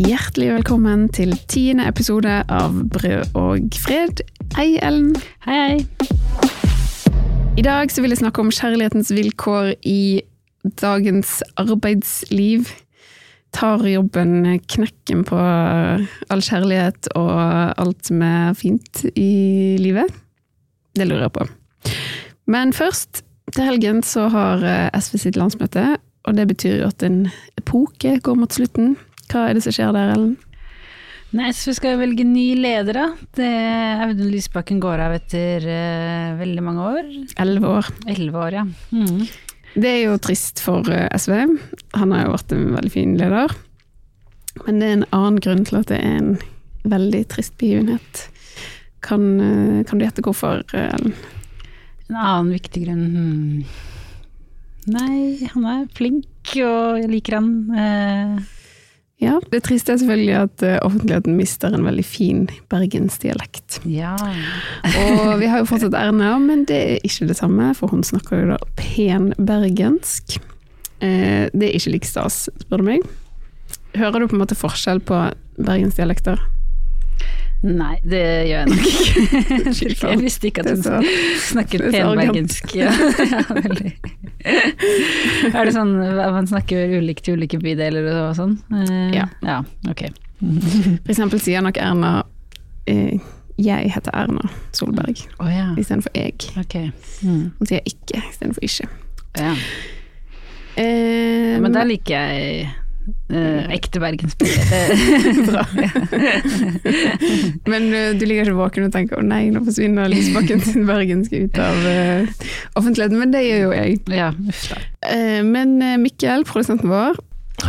Hjertelig velkommen til tiende episode av Brød og fred. Hei, Ellen. Hei, hei. I dag så vil jeg snakke om kjærlighetens vilkår i dagens arbeidsliv. Tar jobben knekken på all kjærlighet og alt som er fint i livet? Det lurer jeg på. Men først, til helgen så har SV sitt landsmøte, og det betyr jo at en epoke går mot slutten. Hva er det som skjer der, Ellen? Nei, så vi skal velge ny leder, da. Det, Audun Lysbakken går av etter uh, veldig mange år. Elleve år. Elleve år, ja. Mm. Det er jo trist for uh, SV. Han har jo vært en veldig fin leder. Men det er en annen grunn til at det er en veldig trist begivenhet. Kan, uh, kan du gjette hvorfor, Ellen? En annen viktig grunn hmm. Nei, han er flink, og jeg liker han. Ja, det triste er selvfølgelig at uh, offentligheten mister en veldig fin bergensdialekt. Ja. og vi har jo fortsatt Erna, men det er ikke det samme, for hun snakker jo da pen bergensk. Uh, det er ikke like stas, spør du meg. Hører du på en måte forskjell på bergensdialekter? Nei, det gjør jeg nok ikke. jeg visste ikke at hun snakket penbergensk. Ja, ja, veldig. er det sånn at man snakker ulikt i ulike bydeler og sånn? Uh, ja. ja. Ok. For eksempel sier nok Erna uh, 'jeg heter Erna Solberg' oh, ja. istedenfor 'jeg'. Okay. Mm. Hun sier 'ikke' istedenfor 'ikke'. Ja. Uh, men da liker jeg Uh, ekte bergensspiller. Bra. Men uh, du ligger ikke våken og tenker 'å nei, nå forsvinner Lysbakken sin bergenske ut av uh, offentligheten', men det gjør jo jeg. Ja, men Mikkel, produsenten vår,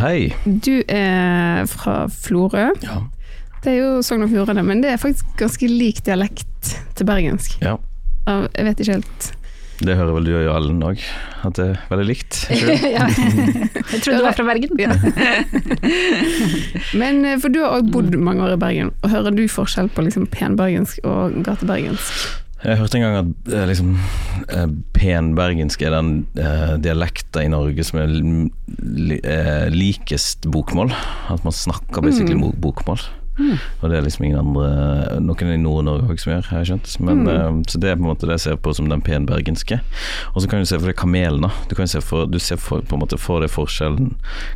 Hei. du er fra Florø. Ja. Det er jo Sogn og Fjordane, men det er faktisk ganske lik dialekt til bergensk. Ja. Jeg vet ikke helt det hører vel du og Ellen òg, at det er veldig likt? ja. Jeg trodde du var fra Bergen. Ja. Men for du har òg bodd mange år i Bergen, og hører du forskjell på liksom penbergensk og gatebergensk? Jeg hørte en gang at eh, liksom, eh, penbergensk er den uh, dialekta i Norge som er li, uh, likest bokmål. At man snakker basically mm. bokmål. Mm. Og det er liksom ingen andre Noen i Nord-Norge som gjør, har jeg skjønt. Men, mm. uh, så det er på en måte det jeg ser på som den penbergenske. Og så kan du se for deg kamelen. da Du, kan se for, du ser for, på en måte for deg forskjellen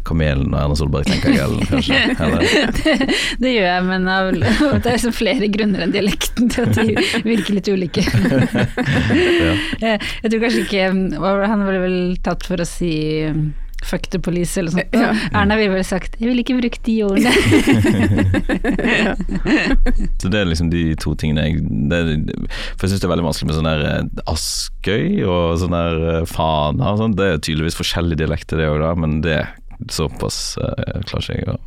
kamelen og Erna Solberg, tenker jeg. Eller, kanskje, det, det, gjør jeg, men av, det er liksom flere grunner enn dialekten til at de virker litt ulike. ja. Jeg tror kanskje ikke Han ble vel tatt for å si fuck the police eller sånt. Ja. Erna ville vel sagt 'jeg ville ikke brukt de ordene'. så det er liksom de to tingene jeg det, For jeg syns det er veldig vanskelig med sånn der eh, Askøy og sånn der eh, Fana og sånn. Det er tydeligvis forskjellige dialekter det òg, da, men det såpass uh, klarer ikke jeg å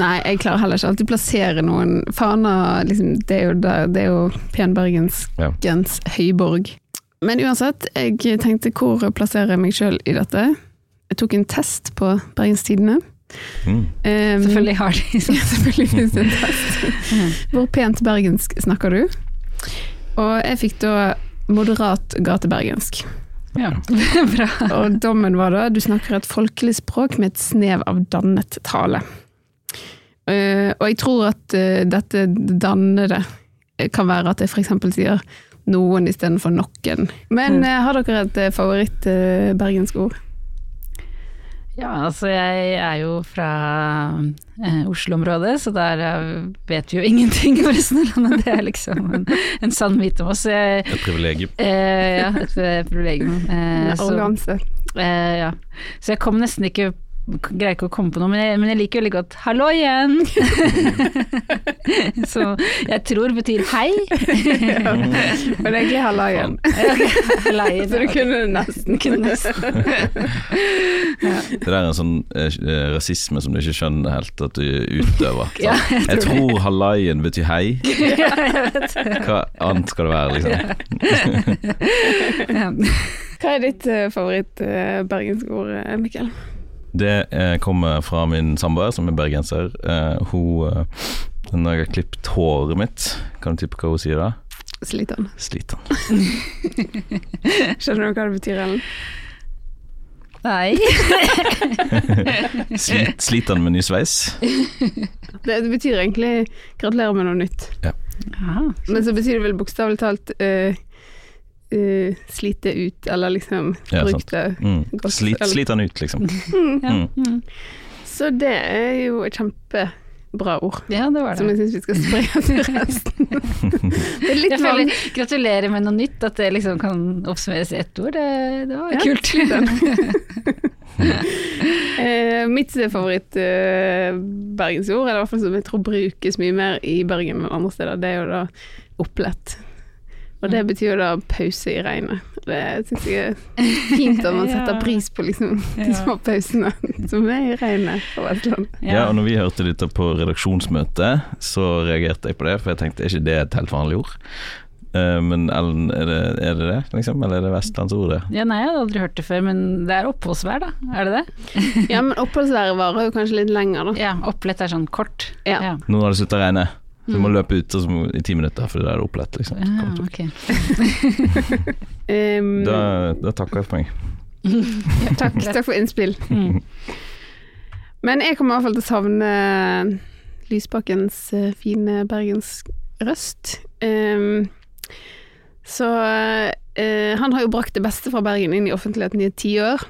Nei, jeg klarer heller ikke alltid plassere noen Fana, liksom, det er jo, der, det er jo penbergenskens ja. høyborg. Men uansett, jeg tenkte hvor plasserer jeg meg sjøl i dette? Jeg tok en test på Bergenstidene. Mm. Um, selvfølgelig har de. Ja, selvfølgelig finnes det en test. Hvor pent bergensk snakker du? Og jeg fikk da moderat gatebergensk. Ja, bra. Og dommen var da du snakker et folkelig språk med et snev av dannet tale. Uh, og jeg tror at uh, dette dannede kan være at jeg f.eks. sier noen istedenfor noen. Men uh, har dere et favoritt-bergensk ord? Ja, altså jeg er jo fra eh, Oslo-området, så der eh, vet vi jo ingenting om resten av landet. Det er liksom en, en sann myte om oss. Jeg, et privilegium. Eh, ja, et privilegium. Eh, Arroganse. Eh, ja. Så jeg kom nesten ikke greier ikke å komme på noe, men jeg, men jeg liker veldig godt 'hallo igjen'. så jeg tror betyr hei. ja, men egentlig 'halla igjen'. så du kunne nesten. Kunne nesten. ja. Det der er en sånn eh, rasisme som du ikke skjønner helt at du utøver. Ja, jeg, jeg tror 'hallaien' betyr hei. Hva annet skal det være, liksom? Hva er ditt uh, favoritt-bergensk uh, ord, Mikkel? Det eh, kommer fra min samboer, som er bergenser. Eh, hun eh, Når jeg har klippet håret mitt, kan du tippe hva hun sier da? Sliten. Sliten. Skjønner du hva det betyr, Ellen? Nei. Slit, sliter han med ny sveis? Det, det betyr egentlig 'gratulerer med noe nytt'. Ja. Men så betyr det vel bokstavelig talt eh, eh, slite ut, eller liksom Ja, bruk det Mm. godt. Slit, sliter han ut, liksom. Ja. Mm. Mm. Så det er jo et kjempebra ord. ja, det var det. Som jeg syns vi skal spre til resten. det er litt Jeg føler, gratulerer med noe nytt, at det liksom kan oppsummeres i ett ord. Det, det var Ja, kult. uh. Eh, mitt favoritt eh, bergensord, eller i hvert fall som jeg tror brukes mye mer i Bergen enn andre steder, det er jo da opplett. Og det betyr jo da pause i regnet. Det syns jeg er fint at man setter pris på liksom de små pausene som er i regnet på Vestlandet. Ja. og når vi hørte dette på redaksjonsmøtet, så reagerte jeg på det, for jeg tenkte er ikke det et helt vanlig ord? Eh, men Ellen, er det, er det det, liksom? Eller er det vestlandsordet? Ja, nei, jeg hadde aldri hørt det før, men det er oppholdsvær, da. Er det det? Ja, men oppholdsværet varer jo kanskje litt lenger, da. Ja, opplett er sånn kort. Ja. Nå har det sluttet å regne, du må Mm. løpe ut altså, i ti minutter, for det er opplett, liksom. Ja, okay. Um, Da, da takker jeg for meg. takk, takk for innspill. Mm. Men jeg kommer i hvert fall til å savne Lysbakkens eh, fine bergensrøst. Um, så uh, han har jo brakt det beste fra Bergen inn i offentligheten i et tiår.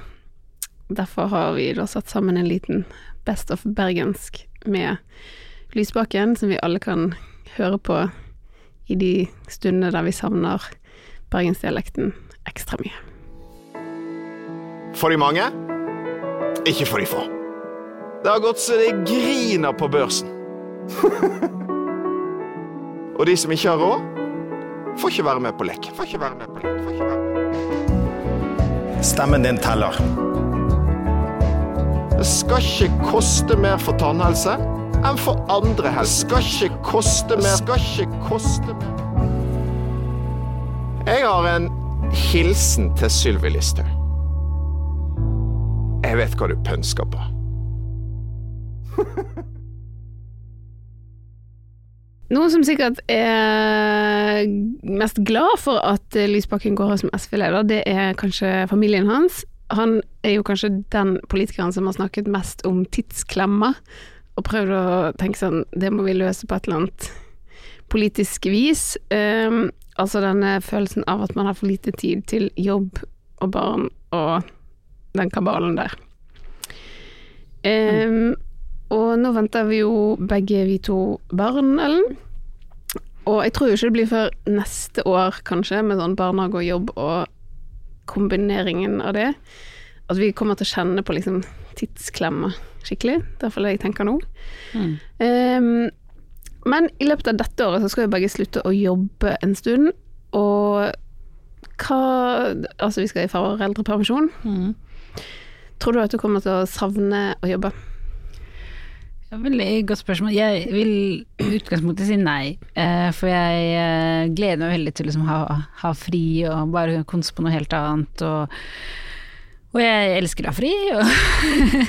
Derfor har vi da satt sammen en liten Best of bergensk med Lysbakken, som vi alle kan høre på i de stundene der vi savner bergensdialekten ekstra mye. For de mange, ikke for de få. Det har gått så det griner på børsen. Og de som ikke har råd, får ikke være med på lek. Får ikke være med på lek. Får ikke være med. Stemmen din teller. Det skal ikke koste mer for tannhelse enn for andre helse. Det skal ikke koste mer. Det skal ikke koste mer. Jeg har en hilsen til Sylvi Listhaug. Jeg vet hva du pønsker på. Noen som sikkert er mest glad for at eh, Lysbakken går av som SV-leder, det er kanskje familien hans. Han er jo kanskje den politikeren som har snakket mest om tidsklemma, og prøvd å tenke sånn Det må vi løse på et eller annet politisk vis. Um, altså denne følelsen av at man har for lite tid til jobb og barn og den kabalen der. Um, og nå venter vi jo begge vi to barn, Ellen. Og jeg tror jo ikke det blir før neste år, kanskje, med sånn barnehage og jobb og kombineringen av det, at vi kommer til å kjenne på liksom tidsklemma skikkelig. Det er iallfall det jeg tenker nå. Mm. Um, men i løpet av dette året så skal jo begge slutte å jobbe en stund, og hva Altså, vi skal i foreldrepermisjon. Mm. Tror du at du kommer til å savne å jobbe? Veldig godt spørsmål. Jeg vil i utgangspunktet si nei. Eh, for jeg eh, gleder meg veldig til å liksom ha, ha fri og bare konse på noe helt annet. Og, og jeg elsker å ha fri. Og,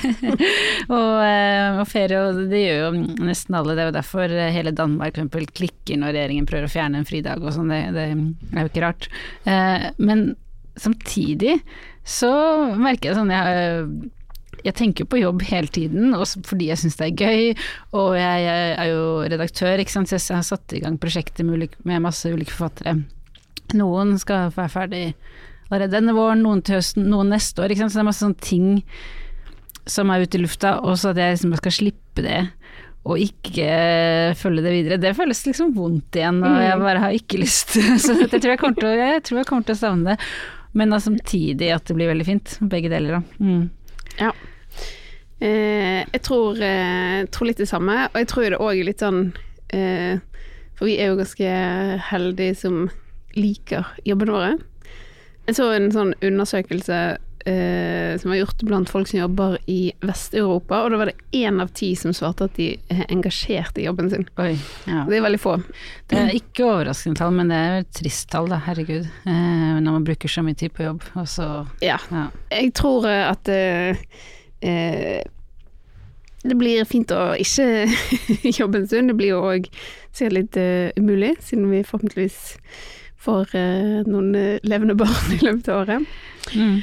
og, eh, og ferie, og det gjør jo nesten alle. Det er jo derfor hele Danmark eksempel klikker når regjeringen prøver å fjerne en fridag og sånn. Det, det er jo ikke rart. Eh, men samtidig så merker jeg sånn jeg jeg tenker på jobb hele tiden, fordi jeg syns det er gøy. Og jeg er jo redaktør, ikke sant? så jeg har satt i gang prosjekter med, masse ulike forfattere. Noen skal være ferdig denne våren, noen til høsten, noen neste år. Så det er masse sånne ting som er ute i lufta, og så at jeg liksom skal slippe det. Og ikke følge det videre. Det føles liksom vondt igjen, og jeg bare har ikke lyst. Så jeg tror jeg kommer til å, jeg tror jeg kommer til å savne det. Men da samtidig at det blir veldig fint. Begge deler, da. Mm. Ja. Eh, jeg tror, eh, tror litt det samme, og jeg tror det òg er litt sånn eh, For vi er jo ganske heldige som liker jobbene våre. Jeg så en sånn undersøkelse eh, som var gjort blant folk som jobber i Vest-Europa, og da var det én av ti som svarte at de er engasjert i jobben sin. Oi. Ja. Det er veldig få. Det er ikke overraskende tall, men det er et trist tall, da. Herregud. Eh, når man bruker så mye tid på jobb, og så Ja. ja. Jeg tror eh, at eh, eh, det blir fint å ikke jobbe en stund. Det blir jo òg sikkert litt uh, umulig, siden vi forhåpentligvis får eh, noen eh, levende barn i løpet av året. Mm.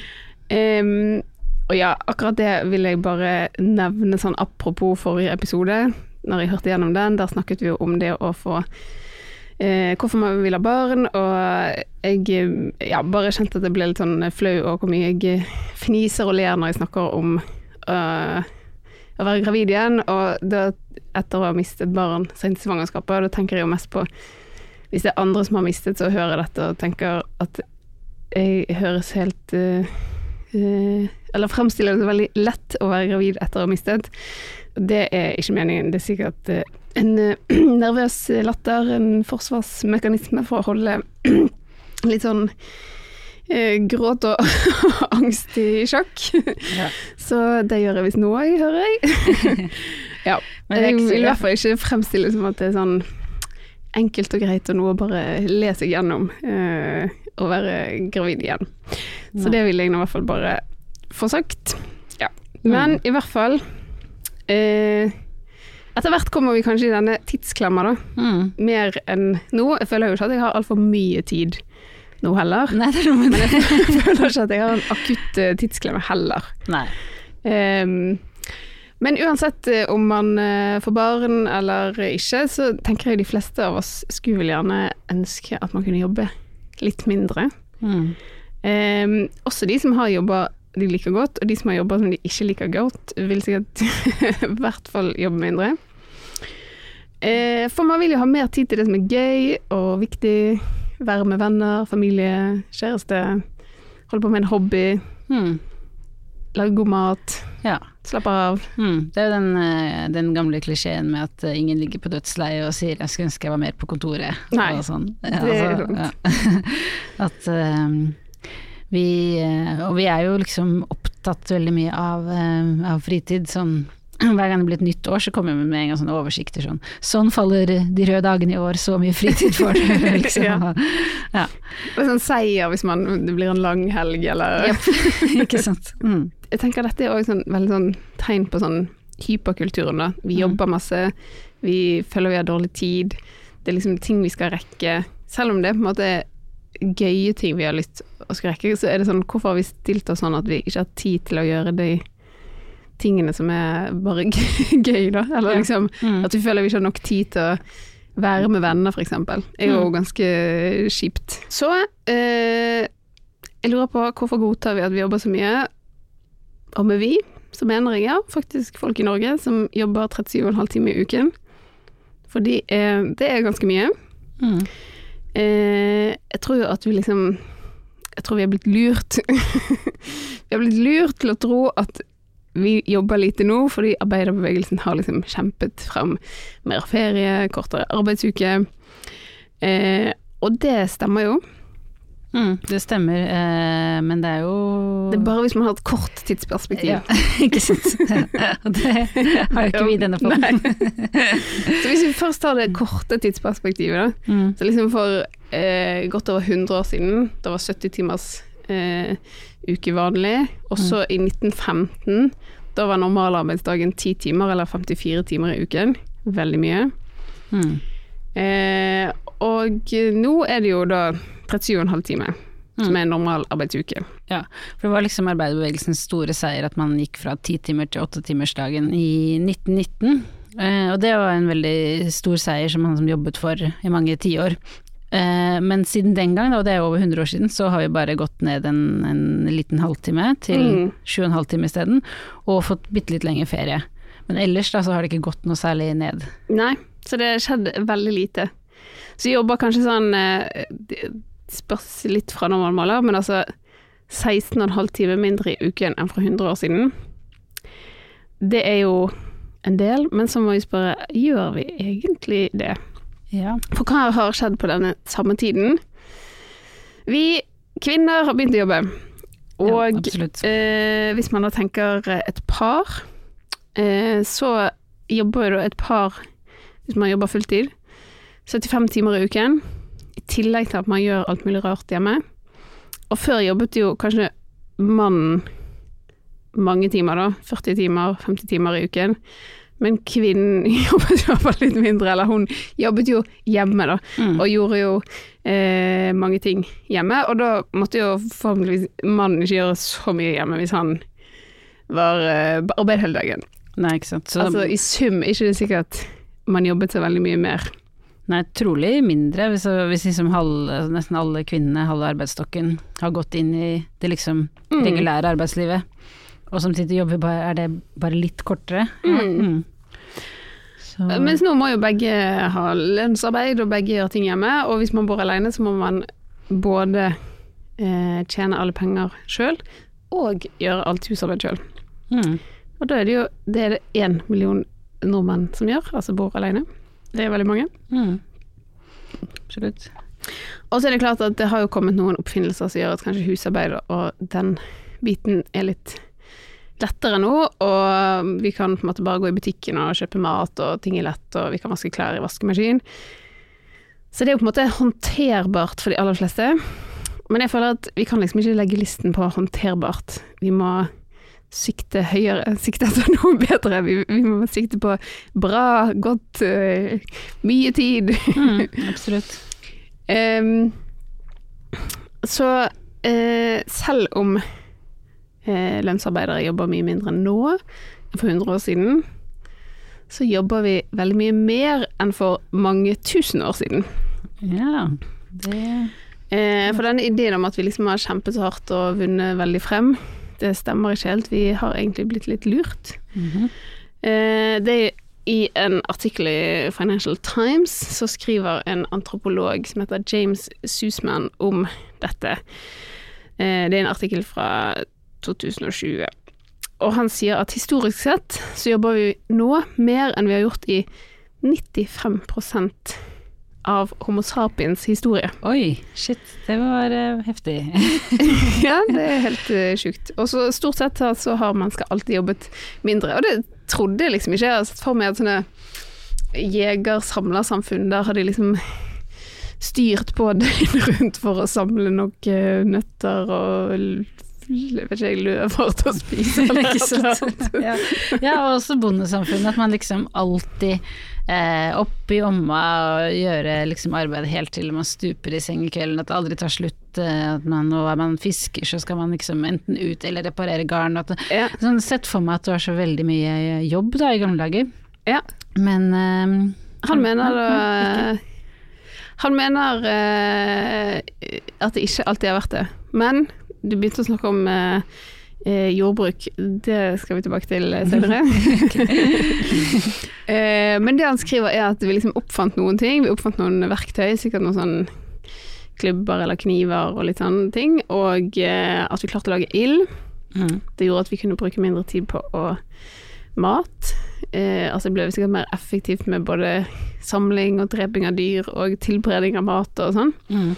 Um, og ja, akkurat det vil jeg bare nevne sånn apropos forrige episode. Når jeg hørte gjennom den, der snakket vi jo om det å få eh, Hvorfor man vil ha barn, og jeg eh, ja, bare kjente at jeg ble litt sånn flau over hvor mye jeg fniser og ler når jeg snakker om uh, å være gravid igjen. Og da, etter å ha mistet barn sent i svangerskapet, da tenker jeg jo mest på Hvis det er andre som har mistet, så hører jeg dette og tenker at jeg høres helt uh, uh, Eller fremstiller det veldig lett å være gravid etter å ha mistet. Det er ikke meningen. Det er sikkert uh, en nervøs latter, en forsvarsmekanisme for å holde litt sånn gråt og angst i sjakk. Ja. Så det gjør jeg visst nå òg, hører jeg. ja. Jeg vil i hvert fall ikke fremstille det som at det er sånn enkelt og greit og noe å bare le seg gjennom å være gravid igjen. Så det vil jeg nå i hvert fall bare få sagt. Ja. Men i hvert fall eh, Etter hvert kommer vi kanskje i denne tidsklemma, da. Mm. Mer enn nå. Jeg føler jo ikke at jeg har altfor mye tid nå heller. Nei, det er noe med det. Jeg føler ikke at jeg har en akutt eh, tidsklemme heller. Nei. Ehm, men uansett eh, om man eh, får barn eller ikke, så tenker jeg de fleste av oss skulle vel gjerne ønske at man kunne jobbe litt mindre. Mm. Ehm, også de som har jobba de liker godt, og de som har jobba som de ikke liker godt, vil sikkert i hvert fall jobbe mindre. Eh, for man vil jo ha mer tid til det som er gøy og viktig. Være med venner, familie, kjæreste. Holde på med en hobby. Mm. Lage god mat. Ja. Slappe av. Mm. Det er jo den, eh, den gamle klisjeen med at eh, ingen ligger på dødsleiet og sier 'jeg skulle ønske jeg var mer på kontoret'. Nei, sånn. Ja, det er altså, ja. At um, vi eh, Og vi er jo liksom opptatt veldig mye av, av fritid. Sånn hver gang det blir et nytt år, så kommer vi med en gang sånne oversikter sånn Sånn faller de røde dagene i år, så mye fritid får du, liksom. Ja. ja. Og sånn seier hvis man, det blir en lang helg, eller yep. Ikke sant. Mm. Jeg tenker dette er også sånn, veldig sånn tegn på sånn hyperkulturen, da. Vi Mm. jobber masse, vi føler vi har dårlig tid. Det er liksom ting vi skal rekke. Selv om det er på en måte gøye ting vi har lyst å skulle rekke, så er det sånn Hvorfor har vi stilt oss sånn at vi ikke har tid til å gjøre de tingene som er bare gøy, da? Eller liksom Mm. at vi føler vi ikke har nok tid til å være med venner, eksempel. er jo Mm. ganske kjipt. Så eh, jeg lurer på hvorfor godtar vi at vi jobber så mye? Og med vi, så mener jeg ja, faktisk folk i Norge som jobber 37,5 timer i uken. Fordi eh, det er ganske mye. Mm. Eh, jeg tror jo at vi liksom Jeg tror vi er blitt lurt. vi har blitt lurt til å tro at vi jobber lite nå, fordi arbeiderbevegelsen har liksom kjempet frem mer ferie, kortere arbeidsuke. Eh, og det stemmer jo. Mm. Det stemmer, eh, men det er jo Det er bare hvis man har et kort tidsperspektiv. Ja, ikke sant. Det har jo ikke vi i denne formen. Så hvis vi først tar det korte tidsperspektivet, da. Mm. Så liksom for eh, godt over 100 år siden, da var 70 timers eh, uke vanlig. Også mm. i 1915, da var normalarbeidsdagen 10 timer, eller 54 timer i uken. Veldig mye. Mm. Eh, og nå er det jo da 37,5 timer, som er en normal arbeidsuke. Ja, for det var liksom arbeiderbevegelsens store seier at man gikk fra ti timer til åttetimersdagen i 1919. Eh, og det var en veldig stor seier som han som jobbet for i mange tiår. Eh, men siden den gang, og det er over 100 år siden, så har vi bare gått ned en, en liten halvtime til Mm. sju og en halv time isteden, og fått bitte litt lengre ferie. Men ellers da så har det ikke gått noe særlig ned. Nei, så det har skjedd veldig lite. Så jeg jobber kanskje sånn eh, Det spørs litt fra når man maler, men altså 16,5 timer mindre i uken enn for 100 år siden. Det er jo en del, men så må vi spørre gjør vi egentlig det? Ja. For hva har skjedd på denne samme tiden? Vi kvinner har begynt å jobbe. Og ja, Eh, hvis man da tenker et par, eh, så jobber jo et par, hvis man jobber fulltid, 75 timer i uken, i tillegg til at man gjør alt mulig rart hjemme. Og før jobbet jo kanskje mannen mange timer da, 40 timer, 50 timer i uken. Men kvinnen jobbet jo fall litt mindre, eller hun jobbet jo hjemme da, Mm. og gjorde jo eh, mange ting hjemme. Og da måtte jo forhåpentligvis mannen ikke gjøre så mye hjemme hvis han var eh, arbeid hele dagen. Nei, ikke sant. Så, Altså i sum er ikke det sikkert man jobbet så veldig mye mer. nei, trolig mindre, hvis, hvis liksom halve, nesten alle kvinnene, halve arbeidsstokken, har gått inn i det liksom Mm. regulære arbeidslivet. Og samtidig jobber bare, er det bare litt kortere. Mm. Så, Mens nå må jo begge ha lønnsarbeid, og begge gjøre ting hjemme. Og hvis man bor alene, så må man både eh, tjene alle penger sjøl, og gjøre alt husarbeid sjøl. mm. Og da er det jo det er det én million nordmenn som gjør, altså bor alene. Det er veldig mange. Mm. Absolutt. Og så er det klart at det har jo kommet noen oppfinnelser som gjør at kanskje husarbeid og den biten er litt lettere nå, og vi kan på en måte bare gå i butikken og kjøpe mat, og ting er lett, og vi kan vaske klær i vaskemaskin. Så det er jo på en måte håndterbart for de aller fleste. Men jeg føler at vi kan liksom ikke legge listen på håndterbart. Vi må sikte høyere, sikte etter noe bedre. Vi, vi må sikte på bra, godt, uh, mye tid. Mm, absolutt. um, så uh, selv om lønnsarbeidere jobber mye mindre nå enn for 100 år siden, så jobber vi veldig mye mer enn for mange tusen år siden. Ja, det Eh, for den ideen om at vi liksom har kjempet så hardt og vunnet veldig frem, det stemmer ikke helt. Vi har egentlig blitt litt lurt. mhm. Eh, det er I en artikkel i Financial Times så skriver en antropolog som heter James Susman om dette. Eh, det er en artikkel fra 2020. Og han sier at historisk sett så jobber vi nå mer enn vi har gjort i 95% av Homo sapiens historie. Oi, shit, det var uh, heftig. ja, det er helt uh, sjukt. Og så stort sett så- har mennesker alltid jobbet mindre. Og det trodde jeg liksom ikke. Jeg har sett for meg at sånne jeger-samlersamfunn, der har de liksom styrt på døgnet rundt for å samle nok eh, nøtter og vet ikke løver til å spise. Eller noe sånt. ja. ja, og også bondesamfunnet, at man liksom alltid eh, opp i omma og gjøre liksom arbeidet helt til man stuper i seng i kvelden, at det aldri tar slutt. eh, At man, og er man fisker, så skal man liksom enten ut eller reparere garn. At Ja. sånn, sett for meg at det var så veldig mye jobb da i gamle dager. Ja. Men eh, Han mener da Han mener eh, at det ikke alltid har vært det. Men du begynte å snakke om eh, eh, jordbruk. Det skal vi tilbake til eh, senere. eh, men det han skriver er at vi liksom oppfant noen ting. Vi oppfant noen verktøy, sikkert noen sånn klubber eller kniver og litt sånne ting. Og eh, at vi klarte å lage ild. mm, Det gjorde at vi kunne bruke mindre tid på å mat. Eh, altså det ble sikkert mer effektivt med både samling og dreping av dyr og tilberedning av mat og sånn. mm.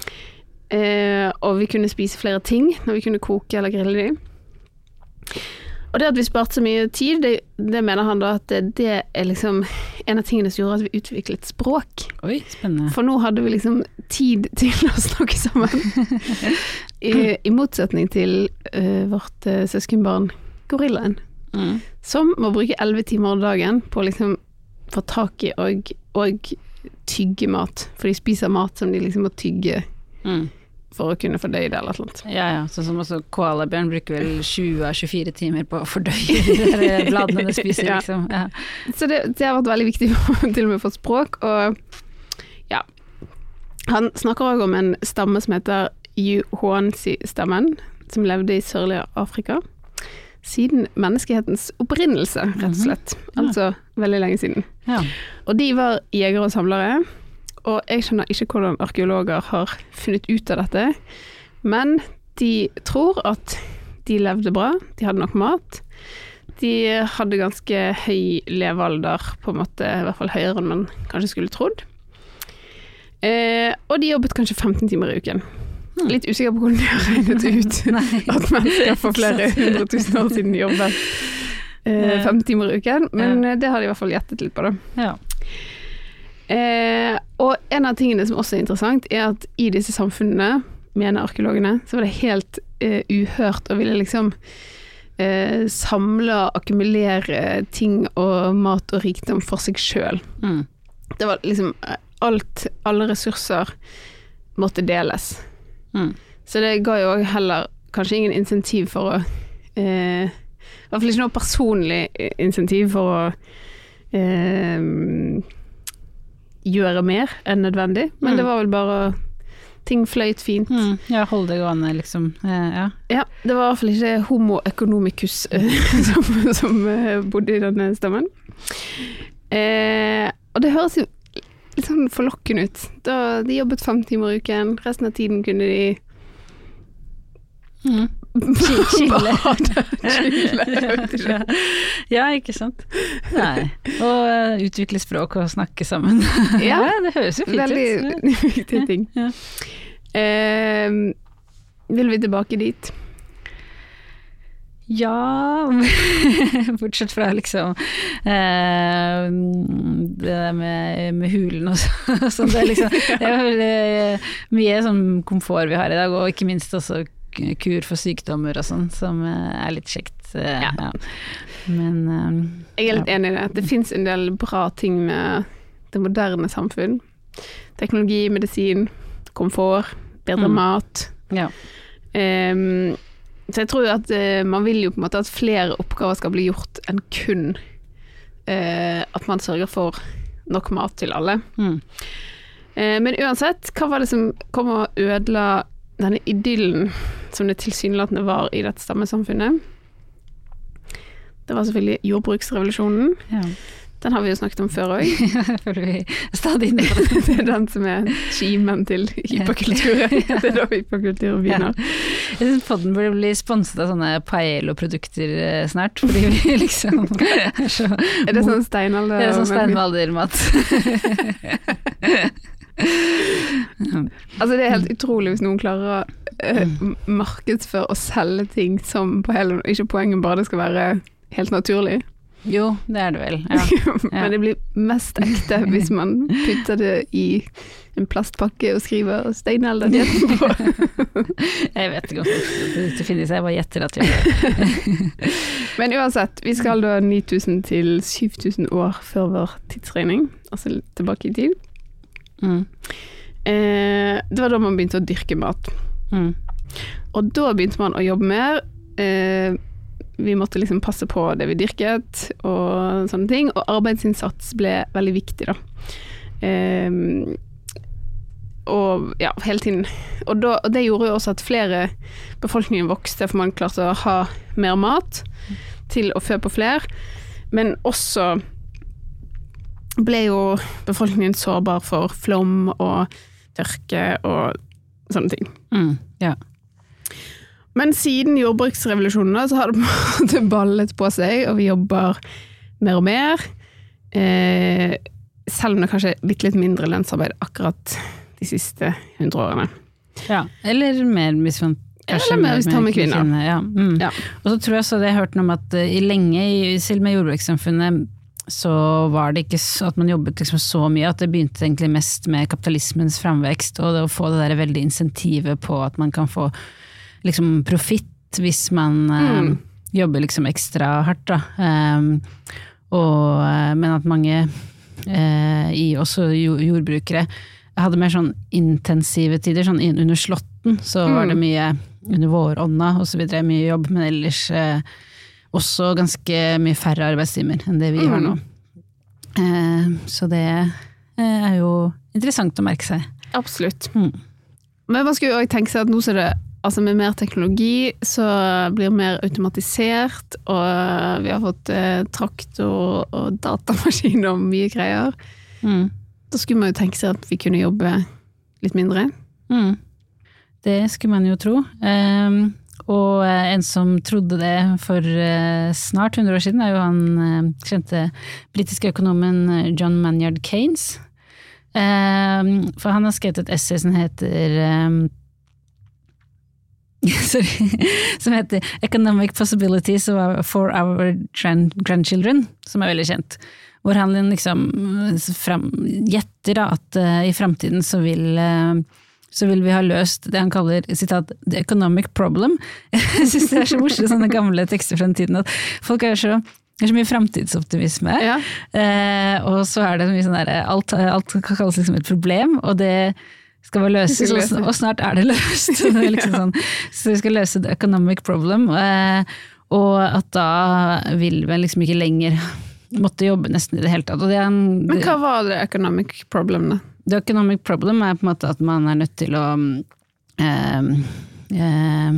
Eh, og vi kunne spise flere ting når vi kunne koke eller grille dem. Og det at vi sparte så mye tid, det, det mener han da at det, er liksom en av tingene som gjorde at vi utviklet språk. Oi, spennende. For nå hadde vi liksom tid til å snakke sammen. I, i motsetning til uh, vårt uh, søskenbarn gorillaen, Mm. som må bruke elleve timer om dagen på å liksom få tak i og, og tygge mat. For de spiser mat som de liksom må tygge Mm. for å kunne fordøye det eller noe. Ja ja, sånn som også koalabjørn bruker vel 20 av 24 timer på å fordøye de bladene de spiser, Ja. liksom. Ja. Så det, det har vært veldig viktig til og med for språk, og ja. Han snakker òg om en stamme som heter Yuhuansi-stammen, som levde i sørlige Afrika. Siden menneskehetens opprinnelse, rett og slett. Altså veldig lenge siden. Ja. Og de var jegere og samlere, og jeg skjønner ikke hvordan arkeologer har funnet ut av dette, men de tror at de levde bra, de hadde nok mat. De hadde ganske høy levealder, på en måte, i hvert fall høyere enn man kanskje skulle trodd. Eh, og de jobbet kanskje 15 timer i uken. Hmm. Litt usikker på hvordan de har regnet ut at mennesker for flere hundre tusen år siden jobbet eh, 15 timer i uken, men det har de i hvert fall gjettet litt på, da. Ja. Eh, og en av tingene som også er interessant, er at i disse samfunnene, mener arkeologene, så var det helt eh, uhørt å ville liksom eh, samle og akkumulere ting og mat og rikdom for seg sjøl. Mm. Det var liksom eh, alt, alle ressurser måtte deles. Mm. Så det ga jo òg heller kanskje ingen insentiv for å eh, i hvert fall ikke noe personlig insentiv for å eh, gjøre mer enn nødvendig, men Mm. det var vel bare Ting fløyt fint. Mm, ja, holde det gående, liksom. Eh, ja. Ja, det var i hvert fall ikke homo economicus eh, som, som eh, bodde i denne stammen. Eh, og det høres jo litt sånn forlokkende ut. Da de jobbet fem timer i uken, resten av tiden kunne de Mm. Chi- Chille. bade, chille, jeg vet ikke. ja, ikke sant. Nei. Og eh, utvikle språk og snakke sammen. Ja. det høres jo fint Veldig ut. viktige ting. Ja. Eh, vil vi tilbake dit? Ja, bortsett fra liksom eh, det der med, med hulen og så- sånn. Det er liksom det er eh, mye sånn komfort vi har i dag, og ikke minst også kur for sykdommer og sånn, som eh, er litt kjekt. eh, Ja. ja. Men um, Jeg er litt enig i det. Det fins en del bra ting med det moderne samfunn. Teknologi, medisin, komfort, bedre Mm. mat. ja. Ehm, så jeg tror at uh, man vil jo på en måte at flere oppgaver skal bli gjort enn kun uh, at man sørger for nok mat til alle. Mm. Uh, men uansett, hva var det som kom og ødela denne idyllen som det tilsynelatende var i dette stammesamfunnet? Det var selvfølgelig jordbruksrevolusjonen. ja. Den har vi jo snakket om før òg. Stadig inne på det. Det er den som er kimen til hyperkulturen. Det er da hyperkulturen begynner. Jeg syns podden burde bli sponset av sånne paello-produkter eh, snart, fordi vi liksom er så Er det sånn steinalder? Det er sånn steinaldermat. Altså det er helt utrolig hvis noen klarer å uh, markedsføre og selge ting som på hele Ikke poenget bare det skal være helt naturlig, Jo, det er det vel. Ja. men det blir mest ekte hvis man putter det i en plastpakke og skriver 'steinalderdietten' på. Jeg vet ikke om det, finnes, jeg bare gjetter at vi gjør det. Men uansett, vi skal da 9000 til 7000 år før vår tidsregning, altså tilbake i tid. Mm. Eh, det var da man begynte å dyrke mat. Mm. Og da begynte man å jobbe mer. Eh, vi måtte liksom passe på det vi dyrket og sånne ting, og arbeidsinnsats ble veldig viktig, da. Eh, og ja, hele tiden. Og, da, og det gjorde jo også at flere befolkningen vokste, for man klarte å ha mer mat til å fø på flere. Men også ble jo befolkningen sårbar for flom og tørke og sånne ting. Mm. Ja. Men siden jordbruksrevolusjonen så har det på en måte ballet på seg, og vi jobber mer og mer. Eh, selv om det kanskje er litt, litt mindre lønnsarbeid akkurat de siste hundre årene. ja. Eller mer hvis man kanskje Eller mer hvis med kvinner. Ja. Mm. Ja. Og så tror jeg også det jeg hørte noe om at uh, i lenge, selv med jordbrukssamfunnet, så var det ikke at man jobbet liksom så mye, at det begynte egentlig mest med kapitalismens framvekst, og det å få det der veldig insentivet på at man kan få liksom profitt hvis man eh, Mm. jobber liksom ekstra hardt, da. Eh, og, eh, men at mange, eh, i også jordbrukere, hadde mer sånn intensive tider, sånn under slåtten så var det mye under vårånda og så videre, mye jobb, men ellers eh, også ganske mye færre arbeidstimer enn det vi har nå. Eh, så det eh, er jo interessant å merke seg. Absolutt. Mm. Men man skulle jo òg tenke seg at nå så det Altså med mer teknologi så blir det mer automatisert, og vi har fått eh, traktor og datamaskin og mye greier. Mm. Da skulle man jo tenke seg at vi kunne jobbe litt mindre. Mm. Det skulle man jo tro. Ehm, og eh, en som trodde det for eh, snart 100 år siden, er jo han eh, kjente britiske økonomen John Manyard. Ehm, for han har skrevet et essay som heter Sorry, som heter 'Economic Possibilities for Our Grandchildren', som er veldig kjent. Hvor han liksom gjetter at i framtiden så vil så vil vi ha løst det han kaller citat, 'the economic problem'. Jeg syns det er så morsomt, sånne gamle tekster fra den tiden, at folk er så det er så mye framtidsoptimisme. Ja. Eh, og så er det så mye sånn derre alt, alt kan kalles liksom et problem, og det skal bare løses, Det og, og snart er det løst. Så, det er liksom sånn, så vi skal løse the economic problem. Eh, Og at da vil vi liksom ikke lenger måtte jobbe nesten i det hele tatt. Det, en- Men hva var det economic problem, da? The economic problem er på en måte at man er nødt til å eh, eh,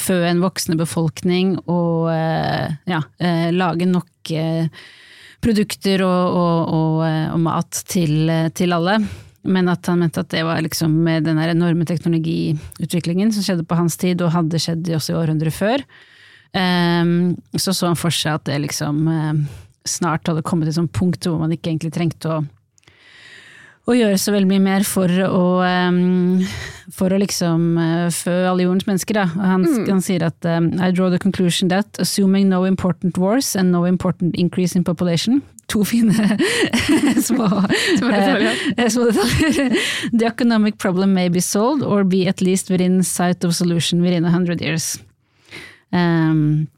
fø en voksende befolkning og eh, ja, eh, lage nok eh, produkter og, og, og, eh, og mat til, til alle. Men at han mente at det var liksom med den enorme teknologiutviklingen som skjedde på hans tid, og hadde skjedd også i århundret før, eh, så så han for seg at det liksom snart hadde kommet til et sånt punkt hvor man ikke egentlig trengte å å gjøre så veldig mye mer for å, um, for å liksom uh, fø alle jordens mennesker. Da. Han, han sier at um, I draw the conclusion that assuming no important wars and no important increase in population To fine små, Små detaljer. Uh, små detaljer. The economic problem may be solved or be at least within sight of solution within a hundred years. Um,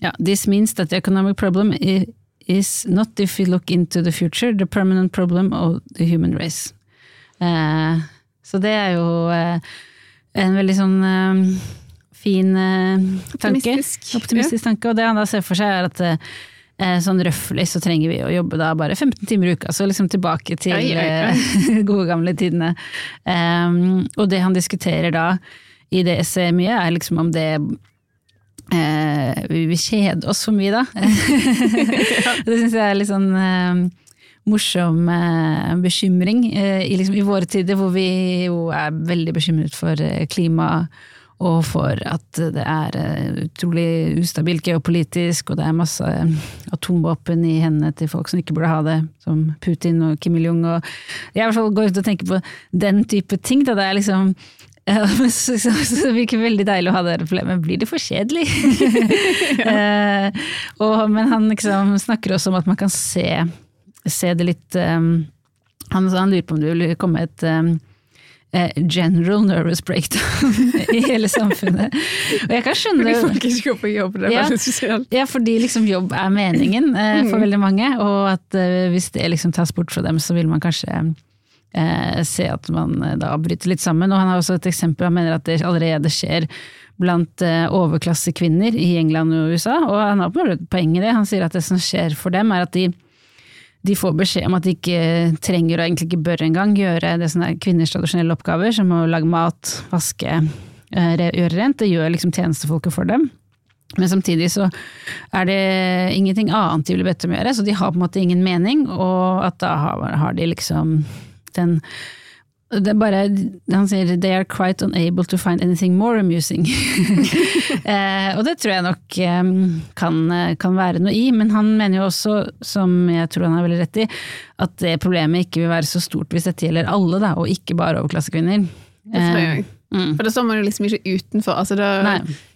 yeah, this means that the economic problem i- is not if we look into the future, the permanent problem of the human race. Eh, så det er jo eh, en veldig sånn eh, fin eh, tanke. Optimistisk. Optimistisk tanke. Og det han da ser for seg er at eh, sånn røftlig så trenger vi å jobbe da bare 15 timer i uka, så liksom tilbake til Oi, oi, oi. eh, gode gamle tidene. Og det han diskuterer da i det essayet mye, er liksom om det eh, vi kjeder kjede oss for mye, da. det syns jeg er litt sånn eh, morsom eh, bekymring eh, i, liksom, i våre tider, hvor vi jo er veldig bekymret for eh, klima. Og for at det er eh, utrolig ustabilt geopolitisk, og det er masse atomvåpen i hendene til folk som ikke burde ha det, som Putin og Kim Il-jung. Og jeg i hvert fall går ut og tenker på den type ting. Da. Det er liksom ja, men så, så, så det veldig deilig å ha det problemet. Blir det for kjedelig? eh, og, men han liksom snakker også om at man kan se, se det litt um, han, han lurer på om det vil komme et um, general nervous breakdown i hele samfunnet. Og jeg kan skjønne Fordi folk ikke går på jobb, det er Ja. veldig spesielt. ja, fordi liksom jobb er meningen eh, for veldig mange, og at eh, hvis det liksom tas bort fra dem, så vil man kanskje eh, se at man eh, da bryter litt sammen. Og han har også et eksempel, han mener at det allerede skjer blant eh, overklassekvinner i England og USA, og han har på et poeng i det. Han sier at det som skjer for dem, er at de de får beskjed om at de ikke trenger og egentlig ikke bør engang gjøre det som er kvinners tradisjonelle oppgaver, som å lage mat, vaske, eh, gjøre rent. Det gjør liksom tjenestefolket for dem. Men samtidig så er det ingenting annet de blir bedt om å gjøre, så de har på en måte ingen mening, og at da har, har de liksom den det er bare, Han sier 'they are quite unable to find anything more amusing'. eh, og det tror jeg nok eh, kan, eh, kan være noe i, men han mener jo også, som jeg tror han har veldig rett i, at det problemet ikke vil være så stort hvis dette gjelder alle, da, og ikke bare overklassekvinner. Det tror jeg. Mm. For da står man jo liksom ikke utenfor. Altså da,